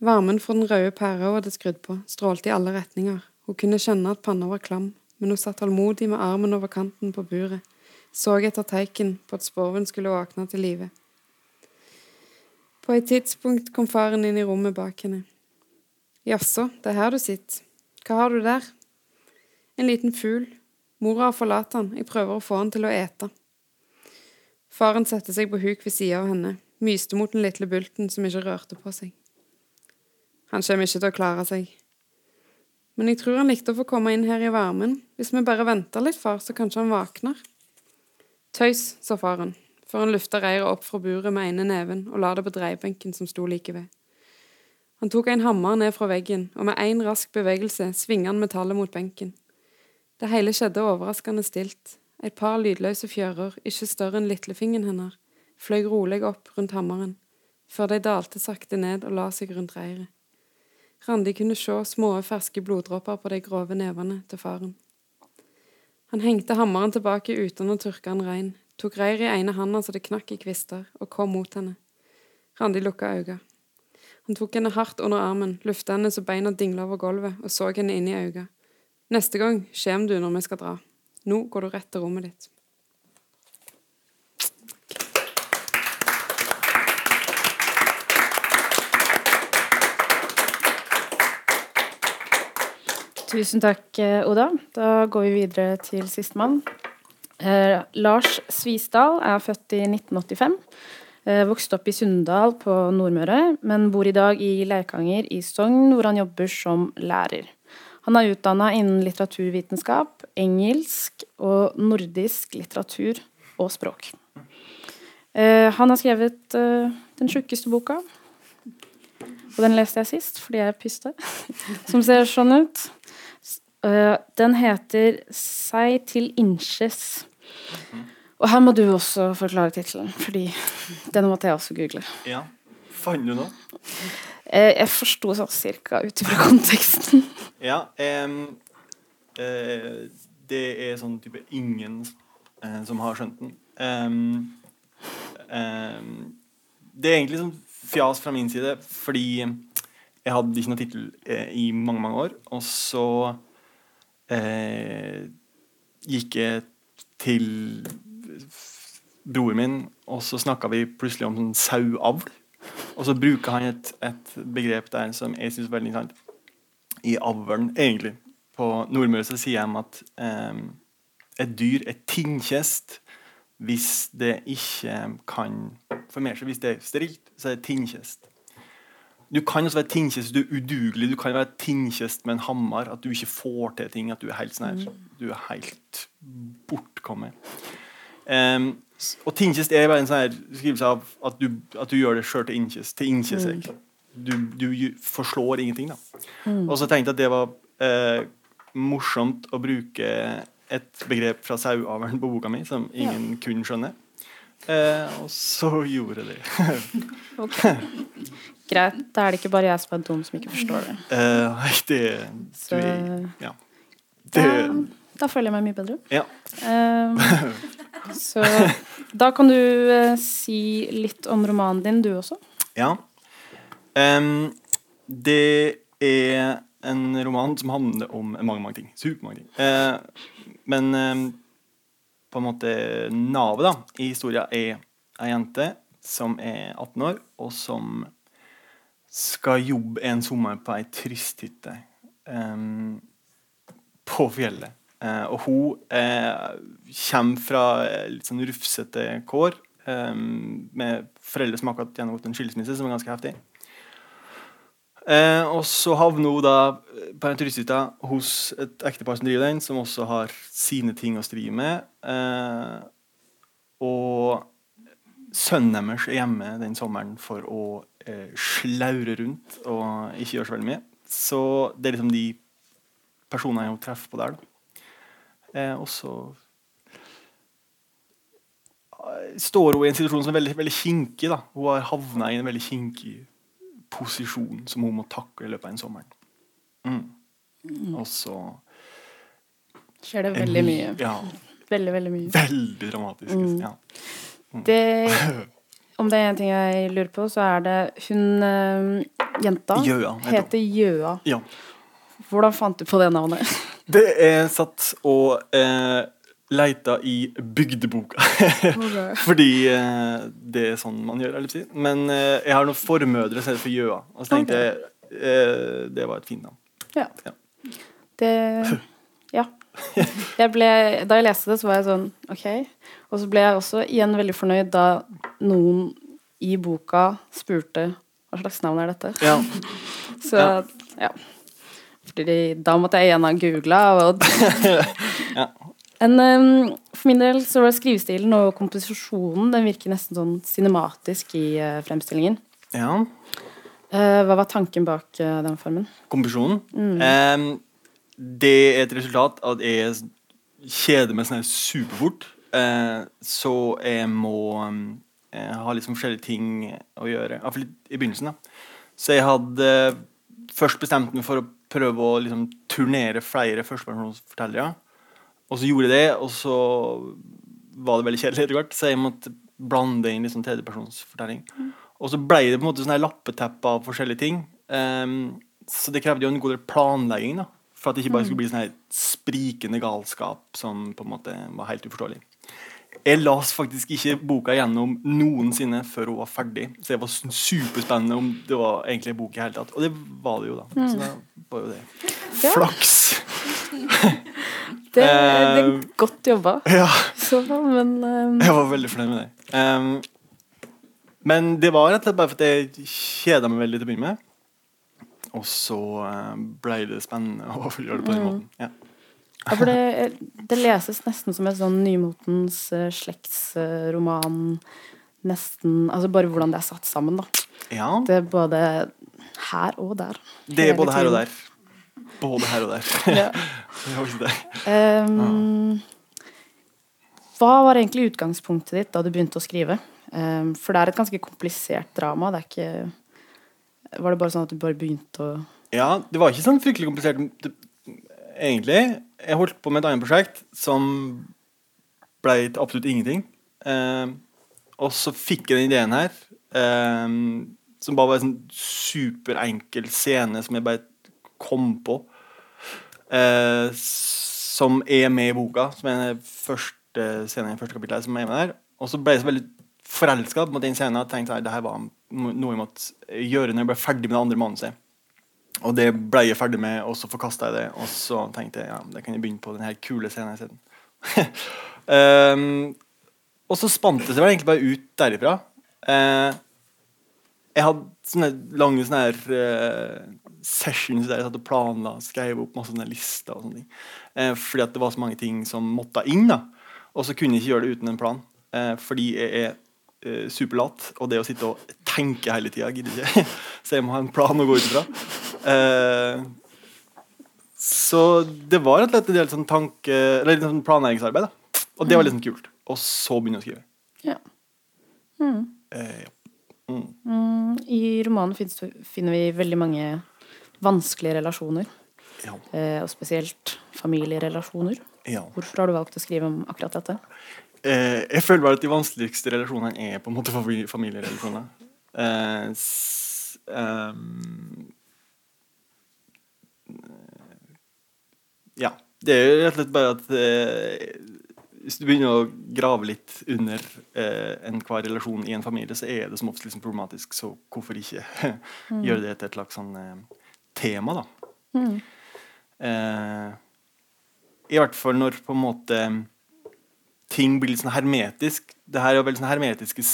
Varmen fra den røde pæra hun hadde skrudd på, strålte i alle retninger. Hun kunne skjønne at panna var klam, men hun satt tålmodig med armen over kanten på buret, så etter teiken på at sporven skulle våkne til live. På et tidspunkt kom faren inn i rommet bak henne. Jaså, det er her du sitter. Hva har du der? En liten fugl. Mora har forlatt han, jeg prøver å få han til å ete. Faren satte seg på huk ved sida av henne, myste mot den lille bulten som ikke rørte på seg. Han kommer ikke til å klare seg. Men jeg tror han likte å få komme inn her i varmen. Hvis vi bare venter litt, far, så kanskje han våkner. Tøys, sa faren, før han lufta reiret opp fra buret med ene neven og la det på dreiebenken som sto like ved. Han tok en hammer ned fra veggen, og med én rask bevegelse svinga han metallet mot benken. Det hele skjedde overraskende stilt. Et par lydløse fjører, ikke større enn lillefingeren hennes, fløy rolig opp rundt hammeren, før de dalte sakte ned og la seg rundt reiret. Randi kunne se små, ferske bloddråper på de grove nevene til faren. Han hengte hammeren tilbake uten å tørke den rein, tok reiret i ene handa så det knakk i kvister, og kom mot henne. Randi lukka øynene. Han tok henne hardt under armen, lufta henne så beina dingla over gulvet, og så henne inn i øynene. Neste gang kjem du når vi skal dra. Nå går du rett til rommet ditt. Tusen takk, eh, Oda. Da går vi videre til sistemann. Eh, Lars Svisdal er født i 1985. Eh, vokste opp i Sunndal på Nordmøre, men bor i dag i Leikanger i Sogn, hvor han jobber som lærer. Han er utdanna innen litteraturvitenskap, engelsk og nordisk litteratur og språk. Eh, han har skrevet eh, den tjukkeste boka, og den leste jeg sist fordi jeg pyste, som ser sånn ut. Eh, den heter 'Seg til inches'. Og her må du også forklare tittelen, fordi den måtte jeg også google. Ja. Fant du noe? Eh, jeg forsto sånn cirka ut ifra konteksten. Ja. Um, uh, det er sånn type ingen uh, som har skjønt den. Um, um, det er egentlig sånn fjas fra min side, fordi jeg hadde ikke noe tittel uh, i mange, mange år. Og så gikk jeg til broren min, og så snakka vi plutselig om sånn sauavl. Og så bruker han et, et begrep der som jeg syns er veldig interessant. I avlen, egentlig. På Nordmøre så sier de at eh, et dyr er tinnkjest hvis det ikke kan formere seg. Hvis det er sterilt, så er det tinnkjest. Du kan også være tinnkjest, du er udugelig. Du kan være tinnkjest med en hammer. At du ikke får til ting. At du er helt sånn her, du er helt bortkommet. Um, og tinnkjest er bare en sånn skrivelse av at du, at du gjør det sjøl til innkjest. Til innkjest mm. du, du, forslår ingenting, da. Mm. Og så tenkte jeg at det var eh, morsomt å bruke et begrep fra saueavlen på boka mi som ingen ja. kunne skjønne. Eh, og så gjorde jeg det. okay. Greit. Da er det ikke bare jeg som er dum som ikke forstår det. Uh, det, så, ja. det da, da, føler jeg meg mye bedre. Ja. Uh, Så da kan du uh, si litt om romanen din, du også. Ja. Um, det er en roman som handler om mange, mange ting. Supermange ting. Uh, men um, på en måte navet da, i historien er ei jente som er 18 år, og som skal jobbe en sommer på ei turisthytte um, på fjellet. Uh, og hun uh, kommer fra eh, litt sånn rufsete kår. um, med foreldre som akkurat gjennomgått en skilsmisse, som er ganske heftig. Uh, og så havner hun da på en turisthytte hos et ektepar som driver den, som også har sine ting å stri med. Og sønnen deres er hjemme den sommeren for å eh, slaure rundt og ikke gjør så veldig mye. Så det er liksom de personene hun treffer på der. Eh, og så eh, står hun i en situasjon som er veldig, veldig kinkig. da. Hun har havna i en veldig kinkig posisjon som hun må takle i løpet av en sommer. Mm. Og så Skjer det veldig mye. Ja, Veldig, veldig mye. veldig dramatisk. Mm. Ja. Det, om det er en ting jeg lurer på, så er det hun uh, jenta Gjøa, heter. Gjøa. ja. Hvordan fant du på det navnet? Det er satt og uh, leita i bygdeboka. Fordi uh, det er sånn man gjør, jeg si. Men uh, jeg har noen formødre som heter for Gjøa. Og så tenkte jeg eh, det var et fint navn. Ja. Ja. Det Ja. Jeg ble, da jeg leste det, så var jeg sånn OK. Og så ble jeg også igjen veldig fornøyd da noen i boka spurte hva slags navn er dette. Ja. Så ja. Fordi da måtte jeg igjen ha googla. Ja. En, um, for min del så var skrivestilen og komposisjonen Den virker nesten sånn cinematisk i uh, fremstillingen. ja. Uh, hva var tanken bak uh, den formen? Komposisjonen. Mm. Em, det er et resultat at jeg kjeder meg sånn superfort. Eh, så jeg må eh, ha liksom forskjellige ting å gjøre. Iallfall i begynnelsen. da. Så jeg hadde først bestemt meg for å prøve å liksom turnere flere førstepersonsfortellere. Og så gjorde jeg det, og så var det veldig kjedelig etter hvert, så jeg måtte blande inn liksom tredjepersonsfortelling. Og så ble det på en måte sånn lappeteppe av forskjellige ting. Em, så det krevde jo en god del planlegging, da. For at det ikke bare skulle bli sånn her sprikende galskap som på en måte var helt uforståelig. Jeg leste faktisk ikke boka gjennom noensinne før hun var ferdig. Så det var superspennende om det var egentlig en bok i hele tatt. Og det var det jo, da. Så det var jo det. Ja. Flaks! Det, det er Eh, godt jobba, Ja. så, men um, Jeg var veldig fornøyd med det. Um, men det var rett og slett bare fordi jeg kjeda meg veldig til å begynne med. Og så uh, ble det spennende å gjøre det på den måten. Ja. Ja, for det, det leses nesten som et sånn nymotens eh, slektsroman. Nesten Altså bare hvordan det er satt sammen, da. ja. Det er både her og der. Det er både her og der. Både her og der. Ja. Ikke det. Ehm, hva var egentlig utgangspunktet ditt da du begynte å skrive? Um, for det er et ganske komplisert drama. Det er ikke Var det bare sånn at du bare begynte å Ja, det var ikke sånn fryktelig komplisert egentlig. Jeg holdt på med et annet prosjekt som ble til absolutt ingenting. Eh, og så fikk jeg den ideen her, eh, som bare var en sånn superenkel scene som jeg bare kom på. eh, som er med i boka, som er den første scenen i første kapittel. som er med der. Og så ble jeg så veldig forelska på den scenen og tenkte at det her var noe jeg måtte gjøre når jeg ble ferdig med det andre manuset. Og det ble jeg ferdig med, og så forkasta jeg det. Og så tenkte jeg ja, det kan jeg begynne på den her kule scenen isteden. um, og så spant det seg vel egentlig bare ut derifra. Uh, jeg hadde sånne lange sånne her, uh, sessions der jeg satt og planla, skrev opp masse sånne lister og sånne ting. Uh, fordi at det var så mange ting som måtte inn. da. Og så kunne jeg ikke gjøre det uten en plan. Eh, fordi jeg er eh, superlat, og det å sitte og tenke hele tida gidder ikke. så jeg må ha en plan å gå ut ifra. Eh, så det var rett og slett en del sånn tanke, eller litt sånn planleggingsarbeid. da. Og det var litt sånn kult. Og så begynne å skrive. Ja. Mm. Eh, ja. Mm. Mm, I romanen finner vi veldig mange vanskelige relasjoner. Ja. Eh, og spesielt familierelasjoner. ja. Hvorfor har du valgt å skrive om akkurat dette? Eh, jeg føler bare at de vanskeligste relasjonene er på en måte famili- familierelasjoner. Eh, s, ehm, ja. Det er jo rett og slett bare at eh, hvis du begynner å grave litt under eh, enhver relasjon i en familie, så er det som oftest liksom problematisk. Så hvorfor ikke gjøre det til et slags sånn eh, tema, da? Mm. Eh, I hvert fall når på en måte ting blir litt sånn hermetisk. Det her er veldig sånn hermetiske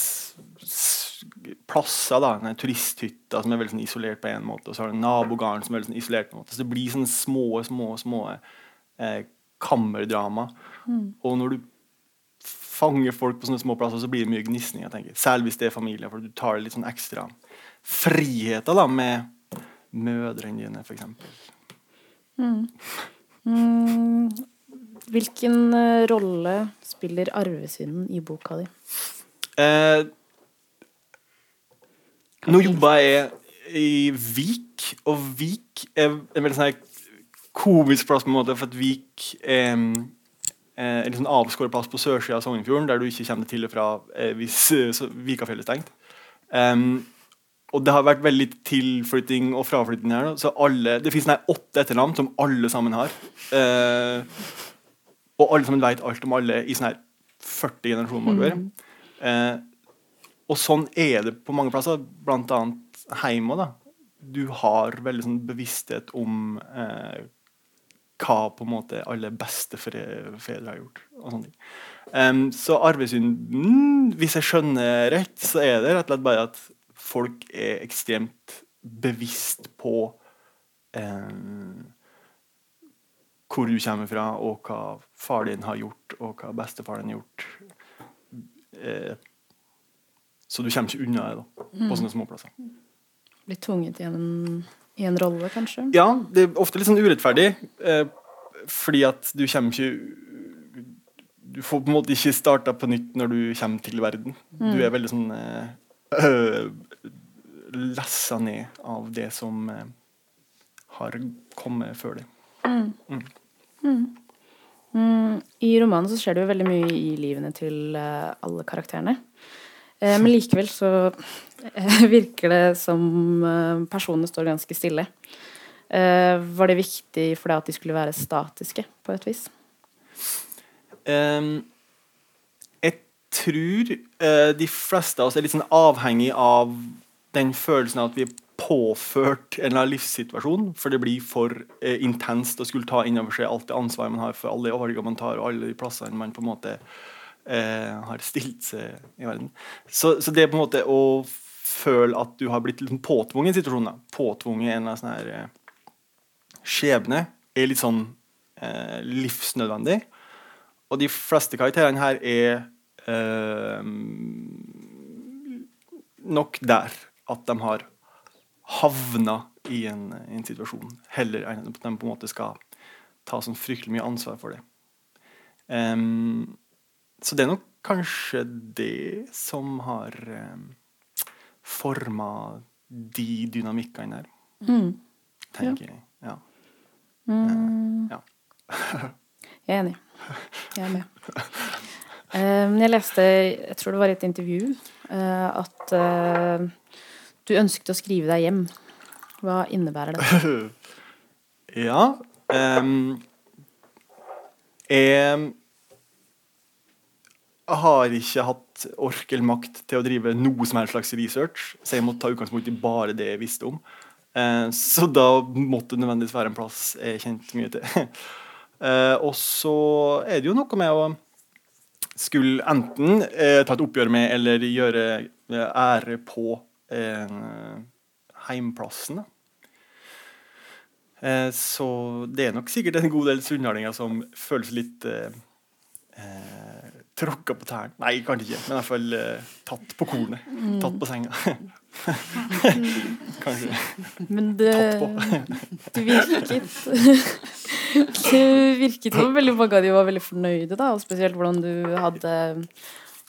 plasser. da, sånne Turisthytter som er veldig sånn isolert på en måte, og så har du nabogården som er veldig sånn isolert. på en måte. Så det blir sånne små, små, små eh, kammerdrama. Og når du fanger folk på sånne små plasser, så blir det mye gnisning. Selv hvis det er familie, for du tar litt sånn ekstra friheter da, med mødrene dine, f.eks. Mm, hvilken eh, rolle spiller arvesynden i boka di? Eh, nå jobba jeg i Vik, og Vik er en veldig sånn her komisk plass, på en måte, for at Vik er eh, en sånn avskåret plass på sørsida av Sognefjorden, der du ikke kommer til og fra eh, hvis Vikafjellet er stengt. Um, og det har vært veldig tilflytting og fraflytting her. Så alle, det finnes åtte etternavn som alle sammen har. Eh, og alle sammen vet alt om alle i sånn her 40 generasjoner bakover. Eh, og sånn er det på mange plasser, annet hjemme. da. Du har veldig sånn bevissthet om eh, hva på en måte alle bestefedre har gjort. og sånne ting. Um, så arvesynden, hvis jeg skjønner rett, så er det rett og slett bare at folk er ekstremt bevisst på em, hvor du kommer fra, og hva far din har gjort, og hva bestefar din har gjort. Eh, så du kommer ikke unna det da, på sånne småplasser. Blir tvunget i en, i en rolle, kanskje? Ja, det er ofte litt sånn urettferdig, eh, fordi at du kommer ikke Du får på en måte ikke starta på nytt når du kommer til verden. Du er veldig sånn eh, øh, lessa ned av det som eh, har kommet før deg. Mm, I romanen så skjer det jo veldig mye i livene til uh, alle karakterene. Uh, men likevel så uh, virker det som personene står ganske stille. Var det viktig for deg at de skulle være statiske, på et vis? Um, jeg tror de fleste av oss er litt sånn avhengig av den følelsen av at vi påført en eller annen livssituasjon, for det blir for eh, intenst å skulle ta inn over seg alt det ansvaret man har for alle valgene man tar, og alle de plassene man på en måte eh, har stilt seg i verden. Så, så det er på en måte å føle at du har blitt litt sånn påtvunget en situasjon, da. påtvunget en eller sånn her eh, skjebne, er litt sånn eh, livsnødvendig. Og de fleste karakterene her er eh, nok der at de har havna i en, i en situasjon, heller enn at de på en måte skal ta sånn fryktelig mye ansvar for det. Um, så det er nok kanskje det som har um, forma de dynamikkene der, Mm. tenker jeg. Ja. Mm. ja. Jeg er enig. Jeg er med. Um, jeg leste, jeg tror det var i et intervju, uh, at eh, du ønsket å skrive deg hjem. Hva innebærer det? Ja um, Jeg har ikke hatt ork eller makt til å drive noe som helst slags research, så jeg måtte ta utgangspunkt i bare det jeg visste om. Uh, så da måtte det nødvendigvis være en plass jeg kjente mye til. Uh, og så er det jo noe med å skulle enten uh, ta et oppgjør med eller gjøre ære på eh, heimplassen. Da. Eh, så det er nok sikkert en god del sunnhardlinger som føles litt eh, eh, tråkka på tærne. Nei, kanskje ikke, men i hvert fall eh, tatt på kornet. Tatt på senga. kanskje. Men det, Tatt du virket Det virket som veldig mange av de var veldig fornøyde, da, og spesielt hvordan du hadde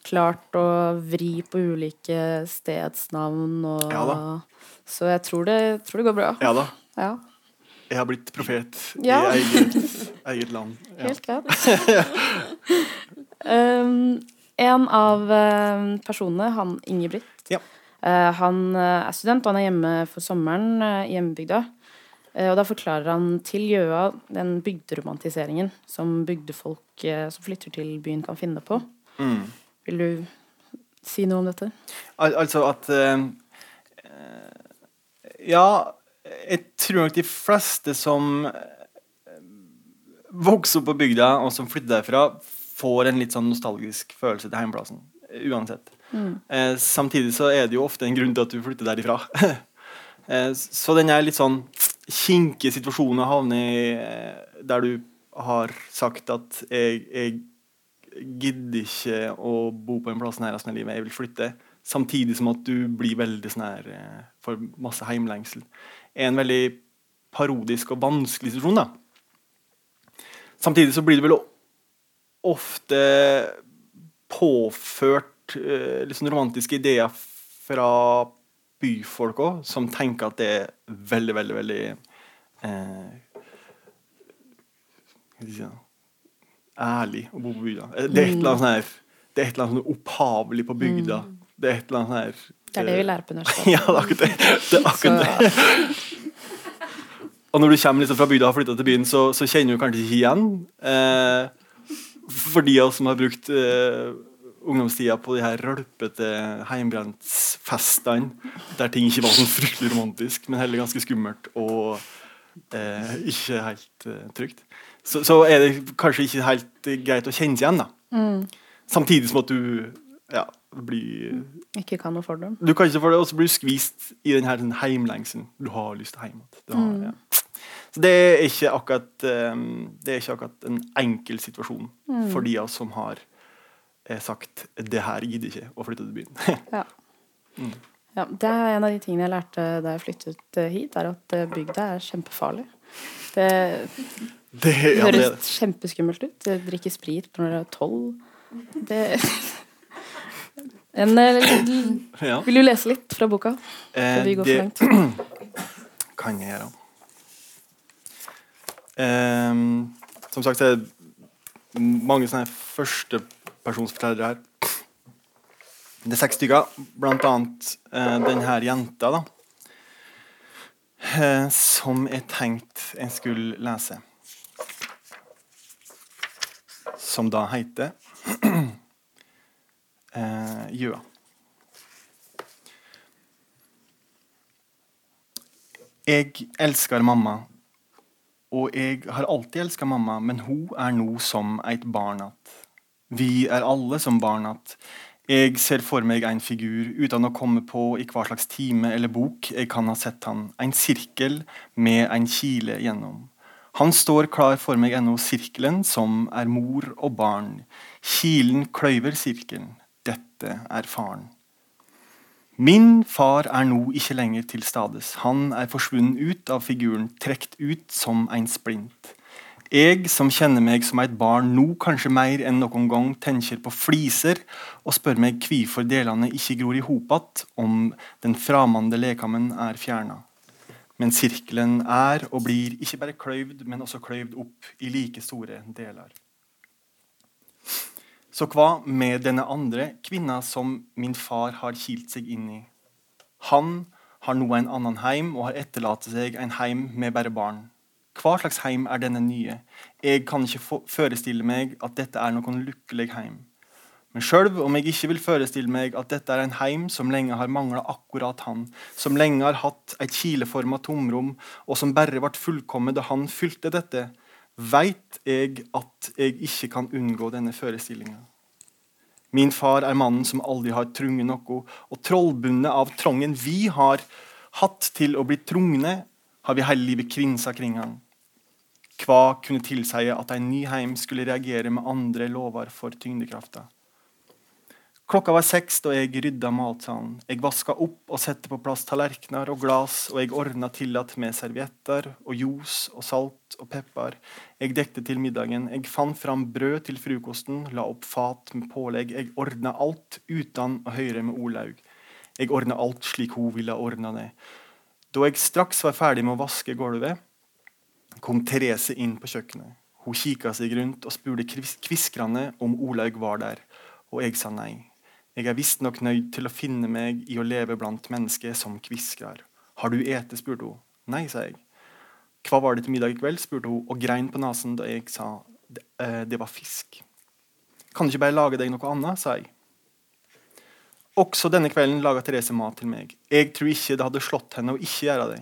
klart å vri på ulike stedsnavn og Ja. Så jeg tror det, tror det går bra. Ja da. Ja, Jeg har blitt profet Ja. i eget, eget land. Helt greit. um, en av um, personene, han Ingebrigt, Ja. eh, han eh, er student, og han er hjemme for sommeren eh, i hjembygda. Eh, og da forklarer han til Gjøa den bygderomantiseringen som bygdefolk som flytter til byen, kan finne på. Mm. Vil du si noe om dette? Al altså at eh, eh, Ja, jeg tror nok de fleste som eh, vokser opp på bygda, og som flytter derfra, får en litt sånn nostalgisk følelse til heimplassen. Uansett. Eh, samtidig så er det jo ofte en grunn til at du flytter derifra. eh, så den er litt sånn kinkige situasjonen å havne i eh, der du har sagt at jeg, jeg gidder ikke å bo på en plass her resten av livet, jeg vil flytte. Samtidig som at du blir veldig sånn her eh, for masse heimlengsel. Er en veldig parodisk og vanskelig situasjon, da. Samtidig så blir det vel ofte påført eh, sånn romantiske ideer fra byfolk òg, som tenker at det er veldig, veldig, veldig eh, hva skal jeg si da? Ærlig å bo på bygda. Eh, Det er et eller annet sånn her Det er et eller annet sånn opphavlig på bygda. Det er et eller annet sånn her Det er det vi lærer på universitetet. ja, det er akkurat det. det, er akkurat det. Og når du kommer liksom fra bygda og har flytta til byen, så, så kjenner du kanskje ikke igjen. Eh, for de av oss som har brukt eh, ungdomstida på de her rølpete heimbrentsfestene, der ting ikke var sånn fryktelig romantisk, men heller ganske skummelt og eh, ikke helt eh, trygt, så, så er det kanskje ikke helt greit å kjenne seg igjen. da. Samtidig som at du ja, blir Ikke kan noe fordom. du kan ikke få det, og så blir du skvist i den her sånn heimlengselen. Du har lyst til hjem igjen. Du Ja. Så det er ikke akkurat um, Det er ikke akkurat en enkel situasjon for de av oss som har eh, sagt 'det her gidder ikke å flytte til byen'. Ja. Ja, det er en av de tingene jeg lærte da jeg flyttet eh, hit, er at eh, bygda er kjempefarlig. Det det, ja, det, høres kjempeskummelt ut. Jeg drikker sprit når du er tolv. Det en, eh, Ja. Vil du lese litt fra boka? Eh, Før vi går det for langt. kan jeg gjøre. Ehm, som sagt det er mange sånne førstepersonsfortellere her. Det er seks stykker, blant annet eh, den her jenta, da. Eh, som jeg tenkte jeg skulle lese. Som da heter eh, Gjøa. Jeg elsker mamma, og jeg har alltid elska mamma, men hun er nå som et barn att. Vi er alle som barn att. Jeg ser for meg en figur uten å komme på i hva slags time eller bok jeg kan ha sett han. En sirkel med en kile gjennom. Han står klar for meg ennå, sirkelen som er mor og barn. Kilen kløyver sirkelen. Dette er faren. Min far er nå ikke lenger til stades. Han er forsvunnet ut av figuren, trukket ut som en splint. Jeg som kjenner meg som et barn nå kanskje mer enn noen gang tenker på fliser og spør meg hvorfor delene ikke gror i hop igjen om den framande lekammen er fjerna. Men sirkelen er og blir ikke bare kløyvd, men også kløyvd opp i like store deler. Så hva med denne andre kvinna som min far har kilt seg inn i? Han har nå en annen heim og har etterlatt seg en heim med bare barn. Hva slags heim er denne nye? Jeg kan ikke forestille meg at dette er noen lykkelig heim. Men sjøl om jeg ikke vil forestille meg at dette er en heim som lenge har mangla akkurat han, som lenge har hatt et kileforma tomrom, og som bare ble fullkommet da han fylte dette, veit jeg at jeg ikke kan unngå denne forestillinga. Min far er mannen som aldri har trunget noe, og trollbundet av trangen vi har hatt til å bli trungne, har vi hele livet krinsa kring han. Hva kunne tilsie at en ny heim skulle reagere med andre lover for tyngdekrafta? Klokka var seks da jeg rydda matsalen. Jeg vaska opp og sette på plass tallerkener og glass, og jeg ordna tillatt med servietter og ljos og salt og pepper. Jeg dekte til middagen. Jeg fant fram brød til frokosten, la opp fat med pålegg. Jeg ordna alt uten å høre med Olaug. Jeg ordna alt slik hun ville ordna det. Da jeg straks var ferdig med å vaske gulvet, kom Therese inn på kjøkkenet. Hun kikka seg rundt og spurte kvis- kviskrende om Olaug var der, og jeg sa nei. Jeg er visstnok nøyd til å finne meg i å leve blant mennesker som kviskrer. Har du ete? spurte hun. Nei, sa jeg. Hva var det til middag i kveld? spurte hun og grein på nesen da jeg sa eh, det var fisk. Kan du ikke bare lage deg noe annet? sa jeg. Også denne kvelden laga Therese mat til meg. Jeg tror ikke det hadde slått henne å ikke gjøre det.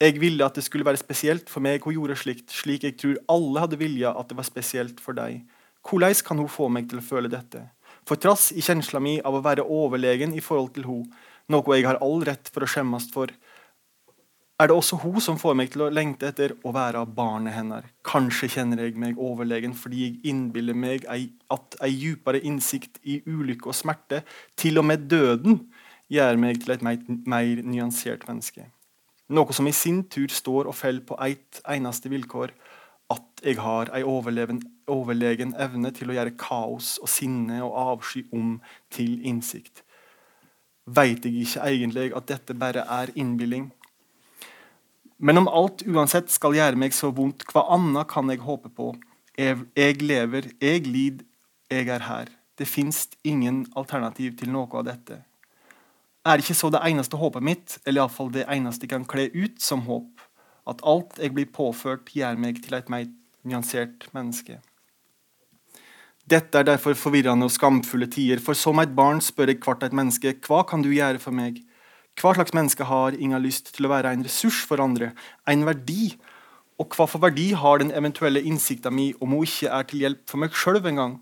Jeg ville at det skulle være spesielt for meg hun gjorde slikt, slik jeg tror alle hadde vilja at det var spesielt for deg. Hvordan kan hun få meg til å føle dette? For trass i kjensla mi av å være overlegen i forhold til hun, noe jeg har all rett for å skjemmes for, er det også hun som får meg til å lengte etter å være barnet hennes. Kanskje kjenner jeg meg overlegen fordi jeg innbiller meg at ei djupere innsikt i ulykke og smerte, til og med døden, gjør meg til et mer, nyansert menneske. Noe som i sin tur står og faller på ett eneste vilkår, at jeg har ei overlegen evne til å gjøre kaos og sinne og avsky om til innsikt. Veit jeg ikke egentlig at dette bare er innbilling? Men om alt uansett skal gjøre meg så vondt, hva annet kan jeg håpe på? Jeg, lever, jeg lider, jeg er her. Det fins ingen alternativ til noe av dette. Er ikke så det eneste håpet mitt, eller iallfall det eneste jeg kan kle ut som håp, at alt jeg blir påført, gjør meg til et mer nyansert menneske? Dette er derfor forvirrende og skamfulle tider, for som et barn spør jeg hvert et menneske, hva kan du gjøre for meg? Hva slags menneske har ingen lyst til å være en ressurs for andre, en verdi? Og hva for verdi har den eventuelle innsikta mi om hun ikke er til hjelp for meg sjøl engang?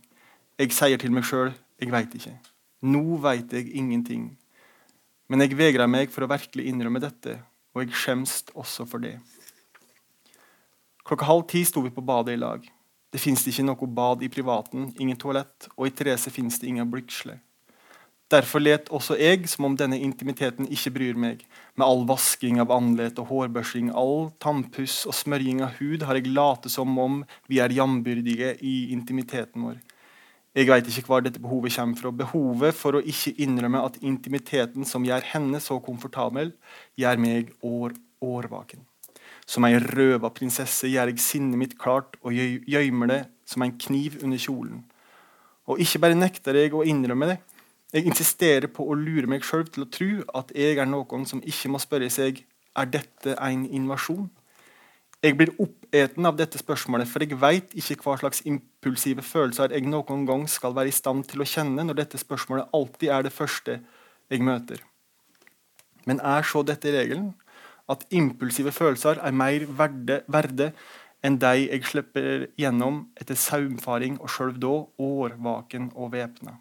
Jeg sier til meg sjøl jeg veit ikke. Nå veit jeg ingenting. Men jeg vegrer meg for å virkelig innrømme dette, og jeg skjemst også for det. Klokka halv ti sto vi på badet i lag. Det fins ikke noe bad i privaten, ingen toalett, og i Therese fins det ingen blygsler. Derfor let også jeg som om denne intimiteten ikke bryr meg. Med all vasking av andlet og hårbørsing, all tannpuss og smørjing av hud har jeg late som om vi er jambyrdige i intimiteten vår. Jeg veit ikke hvor dette behovet kommer fra. Behovet for å ikke innrømme at intimiteten som gjør henne så komfortabel, gjør meg år, årvaken. Som ei røva prinsesse gjør jeg sinnet mitt klart og gjøymer det som en kniv under kjolen. Og ikke bare nekter jeg å innrømme det, jeg insisterer på å lure meg sjøl til å tro at jeg er noen som ikke må spørre seg er dette en invasjon. Jeg blir oppeten av dette spørsmålet, for jeg veit ikke hva slags impulsive følelser jeg noen gang skal være i stand til å kjenne når dette spørsmålet alltid er det første jeg møter. Men er så dette regelen? At impulsive følelser er mer verde, verde enn de jeg slipper gjennom etter saumfaring og sjøl da årvaken og væpna?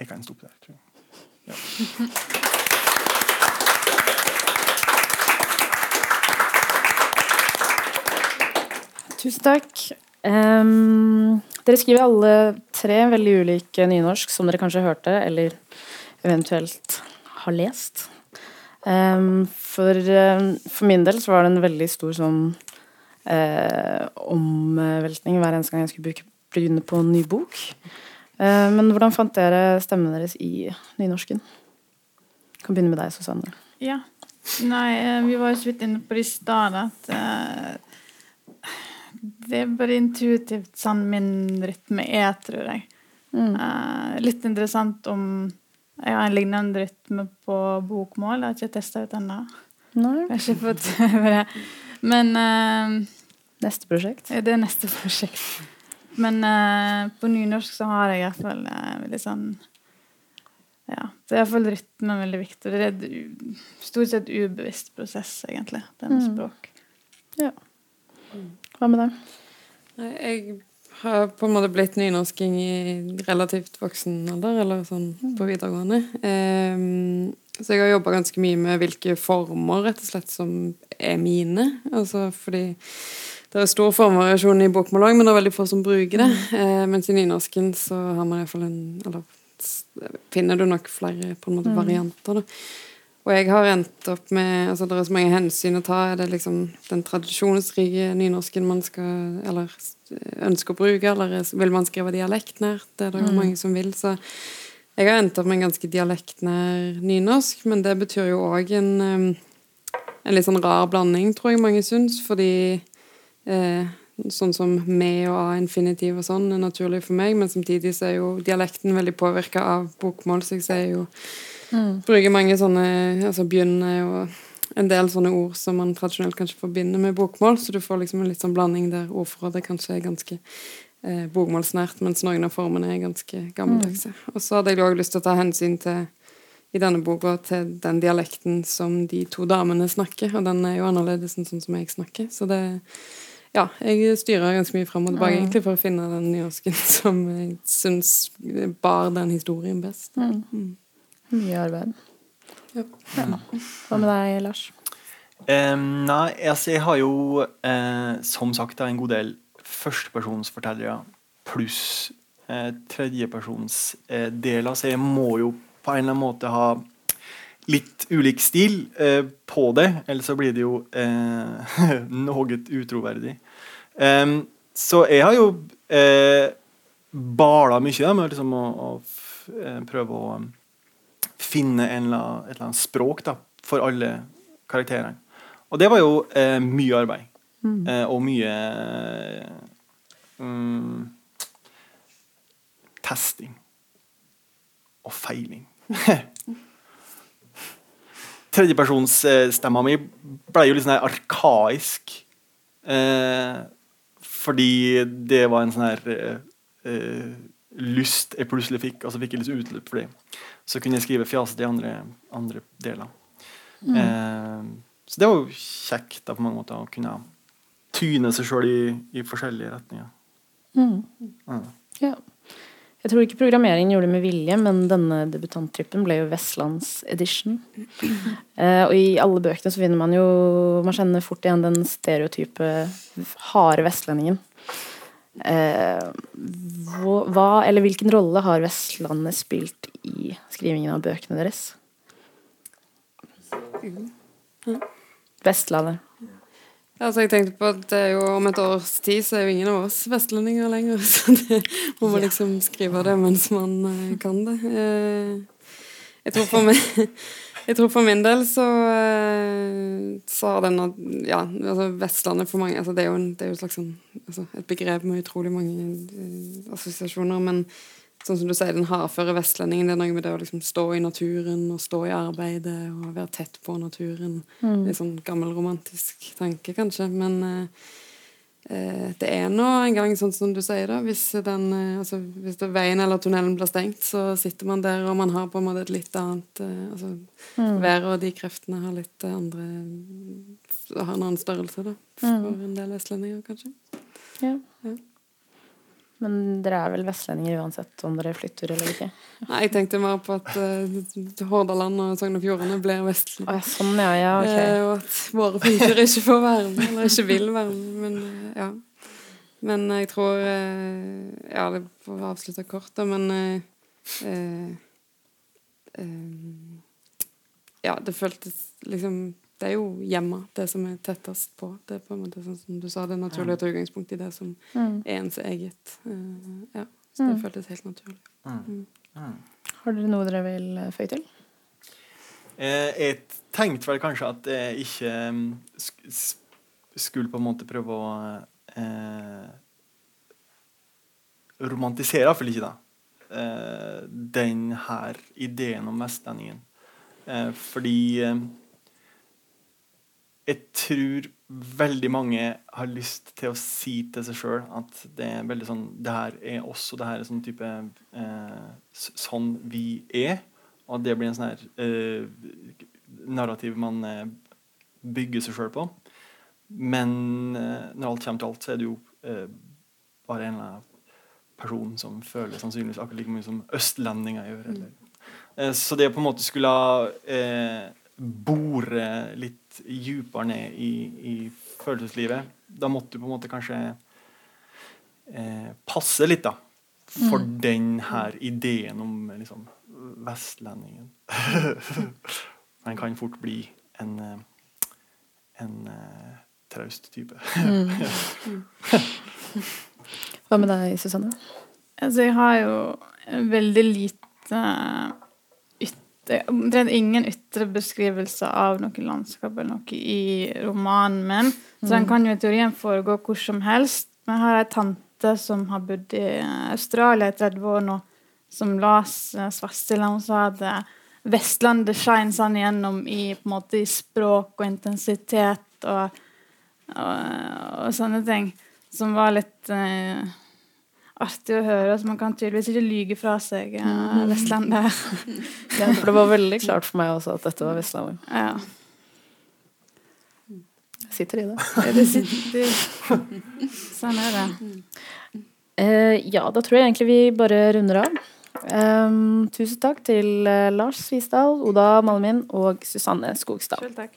Jeg kan stoppe der, tror jeg. Ja. Tusen takk. Um, dere skriver alle tre veldig ulike nynorsk, som dere kanskje hørte, eller eventuelt har lest. Um, for, um, for, min del så var det en veldig stor sånn uh, omveltning hver eneste gang jeg skulle bruke, begynne på en ny bok. Eh, men hvordan fant dere stemmen deres i nynorsken? Jeg kan begynne med deg, Susanne. Ja. Nei, eh, vi var jo så vidt inne på det i stad at uh, det er bare intuitivt sånn min rytme er, tror jeg. Mm. Uh, litt interessant om jeg har en lignende rytme på bokmål. Jeg har ikke testa ut ennå. Men uh, Neste prosjekt? Det er neste prosjekt. Men uh, på nynorsk så har jeg iallfall uh, eh, veldig sånn Ja, så iallfall rytmen er veldig viktig. Det er en stort sett ubevisst prosess, egentlig, det med mm. språk. Ja. Hva med deg? Jeg har på en måte blitt nynorsking i relativt voksen alder, eller sånn mm. på videregående. Um, så jeg har jobba ganske mye med hvilke former rett og slett som er mine. Altså fordi det er stor formvariasjon i bokmål òg, men det er veldig få som bruker det. Mm. Uh, mens i nynorsken så har man iallfall en Eller finner du nok flere på en måte mm. varianter, da. Og jeg har endt opp med altså Det er så mange hensyn å ta. Er det liksom den tradisjonsrike nynorsken man skal Eller ønsker å bruke, eller vil man skrive dialektnært? Det er det jo mm. mange som vil. Så jeg har endt opp med en ganske dialektnær nynorsk, men det betyr jo òg en, en litt sånn rar blanding, tror jeg mange syns, fordi eh, sånn som med og a-infinitiv og sånn er naturlig for meg, men samtidig så er jo dialekten veldig påvirka av bokmål, så jeg ser jo mm. Bruker mange sånne altså begynne og en del sånne ord som man tradisjonelt kanskje forbinder med bokmål, så du får liksom en litt sånn blanding der ordforrådet kanskje er ganske eh, bokmålsnært, mens noen av formene er ganske gammeldagse. Mm. Og så hadde jeg òg lyst til å ta hensyn til i denne boka til den dialekten som de to damene snakker, og den er jo annerledes enn sånn som jeg snakker. Så det ja, jeg styrer ganske mye fram og tilbake egentlig for å finne den nynorsken som jeg syns bar den historien best. Mm. Mye arbeid. Ja. Hva med deg, Lars? Um, nei, altså jeg har jo eh, som sagt en god del førstepersonsfortellere pluss eh, tredjepersonsdeler, så jeg må jo på en eller annen måte ha litt ulik stil eh, på det, ellers så blir det jo eh, noe utroverdig. Um, så jeg har jo eh, bala mye da, med liksom å, å f- eh, prøve å um, finne eller et eller annet språk da, for alle karakterene. Og det var jo eh, mye arbeid. Eh, og mye mm, testing. Og feiling. Tredjepersonsstemma mi ble jo litt sånn her arkaisk. Eh, fordi det var en sånn her eh, eh, lyst jeg plutselig fikk, og så fikk jeg litt utløp for det. Så kunne jeg skrive fjasete i andre, andre deler. Eh, så det var jo kjekt da, på mange måter å kunne tyne seg sjøl i, i forskjellige retninger. Ja. Ja. Jeg tror ikke programmeringen gjorde det med vilje, men denne debutanttrippen ble jo Vestlands edition. Eh, og i alle bøkene så finner man jo Man kjenner fort igjen den stereotype harde vestlendingen. Eh, hva, eller hvilken rolle har Vestlandet spilt i skrivingen av bøkene deres? Vestlandet. Altså, jeg tenkte på at det er jo Om et års tid så er jo ingen av oss vestlendinger lenger. Så det må man liksom skrive det mens man eh, kan det. Eh, jeg tror for meg jeg tror for min del så, eh, så har denne Ja, altså Vestlandet for mange altså Det er jo, en, det er jo et slags sånn, altså et begrep med utrolig mange assosiasjoner. Men sånn som du sier, den hardføre vestlendingen, det er noe med det å liksom stå i naturen og stå i arbeidet og være tett på naturen. Litt sånn gammelromantisk tanke, kanskje. Men eh, eh, det er nå en gang sånn som du sier, da. Hvis, den, eh, altså, hvis det, veien eller tunnelen blir stengt, så sitter man der, og man har på en måte et litt annet eh, altså, Været og de kreftene har litt andre Har en annen størrelse, da. For en del vestlendinger, kanskje. Ja. Ja. Men dere er vel vestlendinger uansett om dere flytter eller ikke? Nei, jeg tenkte mer på at uh, Hordaland og Sogn og Fjordane blir vestlendinger. Å ja, sånn ja, ja, ok. uh, og at våre fylker ikke får være med, eller ikke vil være med. Men uh, ja. Men jeg tror Ja, det får avslutte kort, da, men Ja, det føltes liksom Det er jo hjemme, det som er tettest på. Det er på en måte sånn som du sa, det er naturlig å ta utgangspunkt i det som Mm. er ens eget. Uh, ja, så det Mm. føltes helt naturlig. Har dere noe dere vil eh, føye til? Eh, jeg tenkte vel kanskje at jeg ikke mm, sk skulle på en måte prøve å eh, romantisere, iallfall ikke da, eh, den her ideen om vestlendingen. Eh, fordi eh, jeg tror veldig mange har lyst til å si til seg sjøl at det er veldig sånn Det her er oss, og det her er sånn type eh, Sånn vi er. Og det blir en sånn her eh, narrativ man eh, bygger seg sjøl på. Men eh, når alt kommer til alt, så er det jo eh, bare en eller annen person som føler sannsynligvis akkurat like mye som østlendinger gjør. Eller. Eh, så det på en måte skulle eh, bore litt dypere ned i, i følelseslivet, da måtte du på en måte kanskje eh, passe litt, da. For den her ideen om liksom, vestlendingen. Man kan fort bli en, eh, en uh, traust type. Hva med deg, Susanne? Altså, jeg har jo veldig lite ytre, Omtrent ingen ytre beskrivelse av noe landskap eller noe i romanen min. Så den kan jo i teorien foregå hvor som helst. Men jeg har ei tante som har bodd i Australia i 30 år nå, som las eh, Svartstilla. Hun sa at eh, Vestlandet skein sånn igjennom i, på en måte, i språk og intensitet og, og, og sånne ting. Som var litt eh, artig å høre. Så man kan tydeligvis ikke lyge fra seg uh, Vestlandet. Ja, for det var veldig klart for meg også at dette var Vestlandet. ja. Jeg sitter i det. Ja, det sitter, sånn er det. Uh, ja, da tror jeg egentlig vi bare runder av. Um, tusen takk til eh, Lars Svisdal, Oda Malmin og Susanne Skogstad. Selv takk.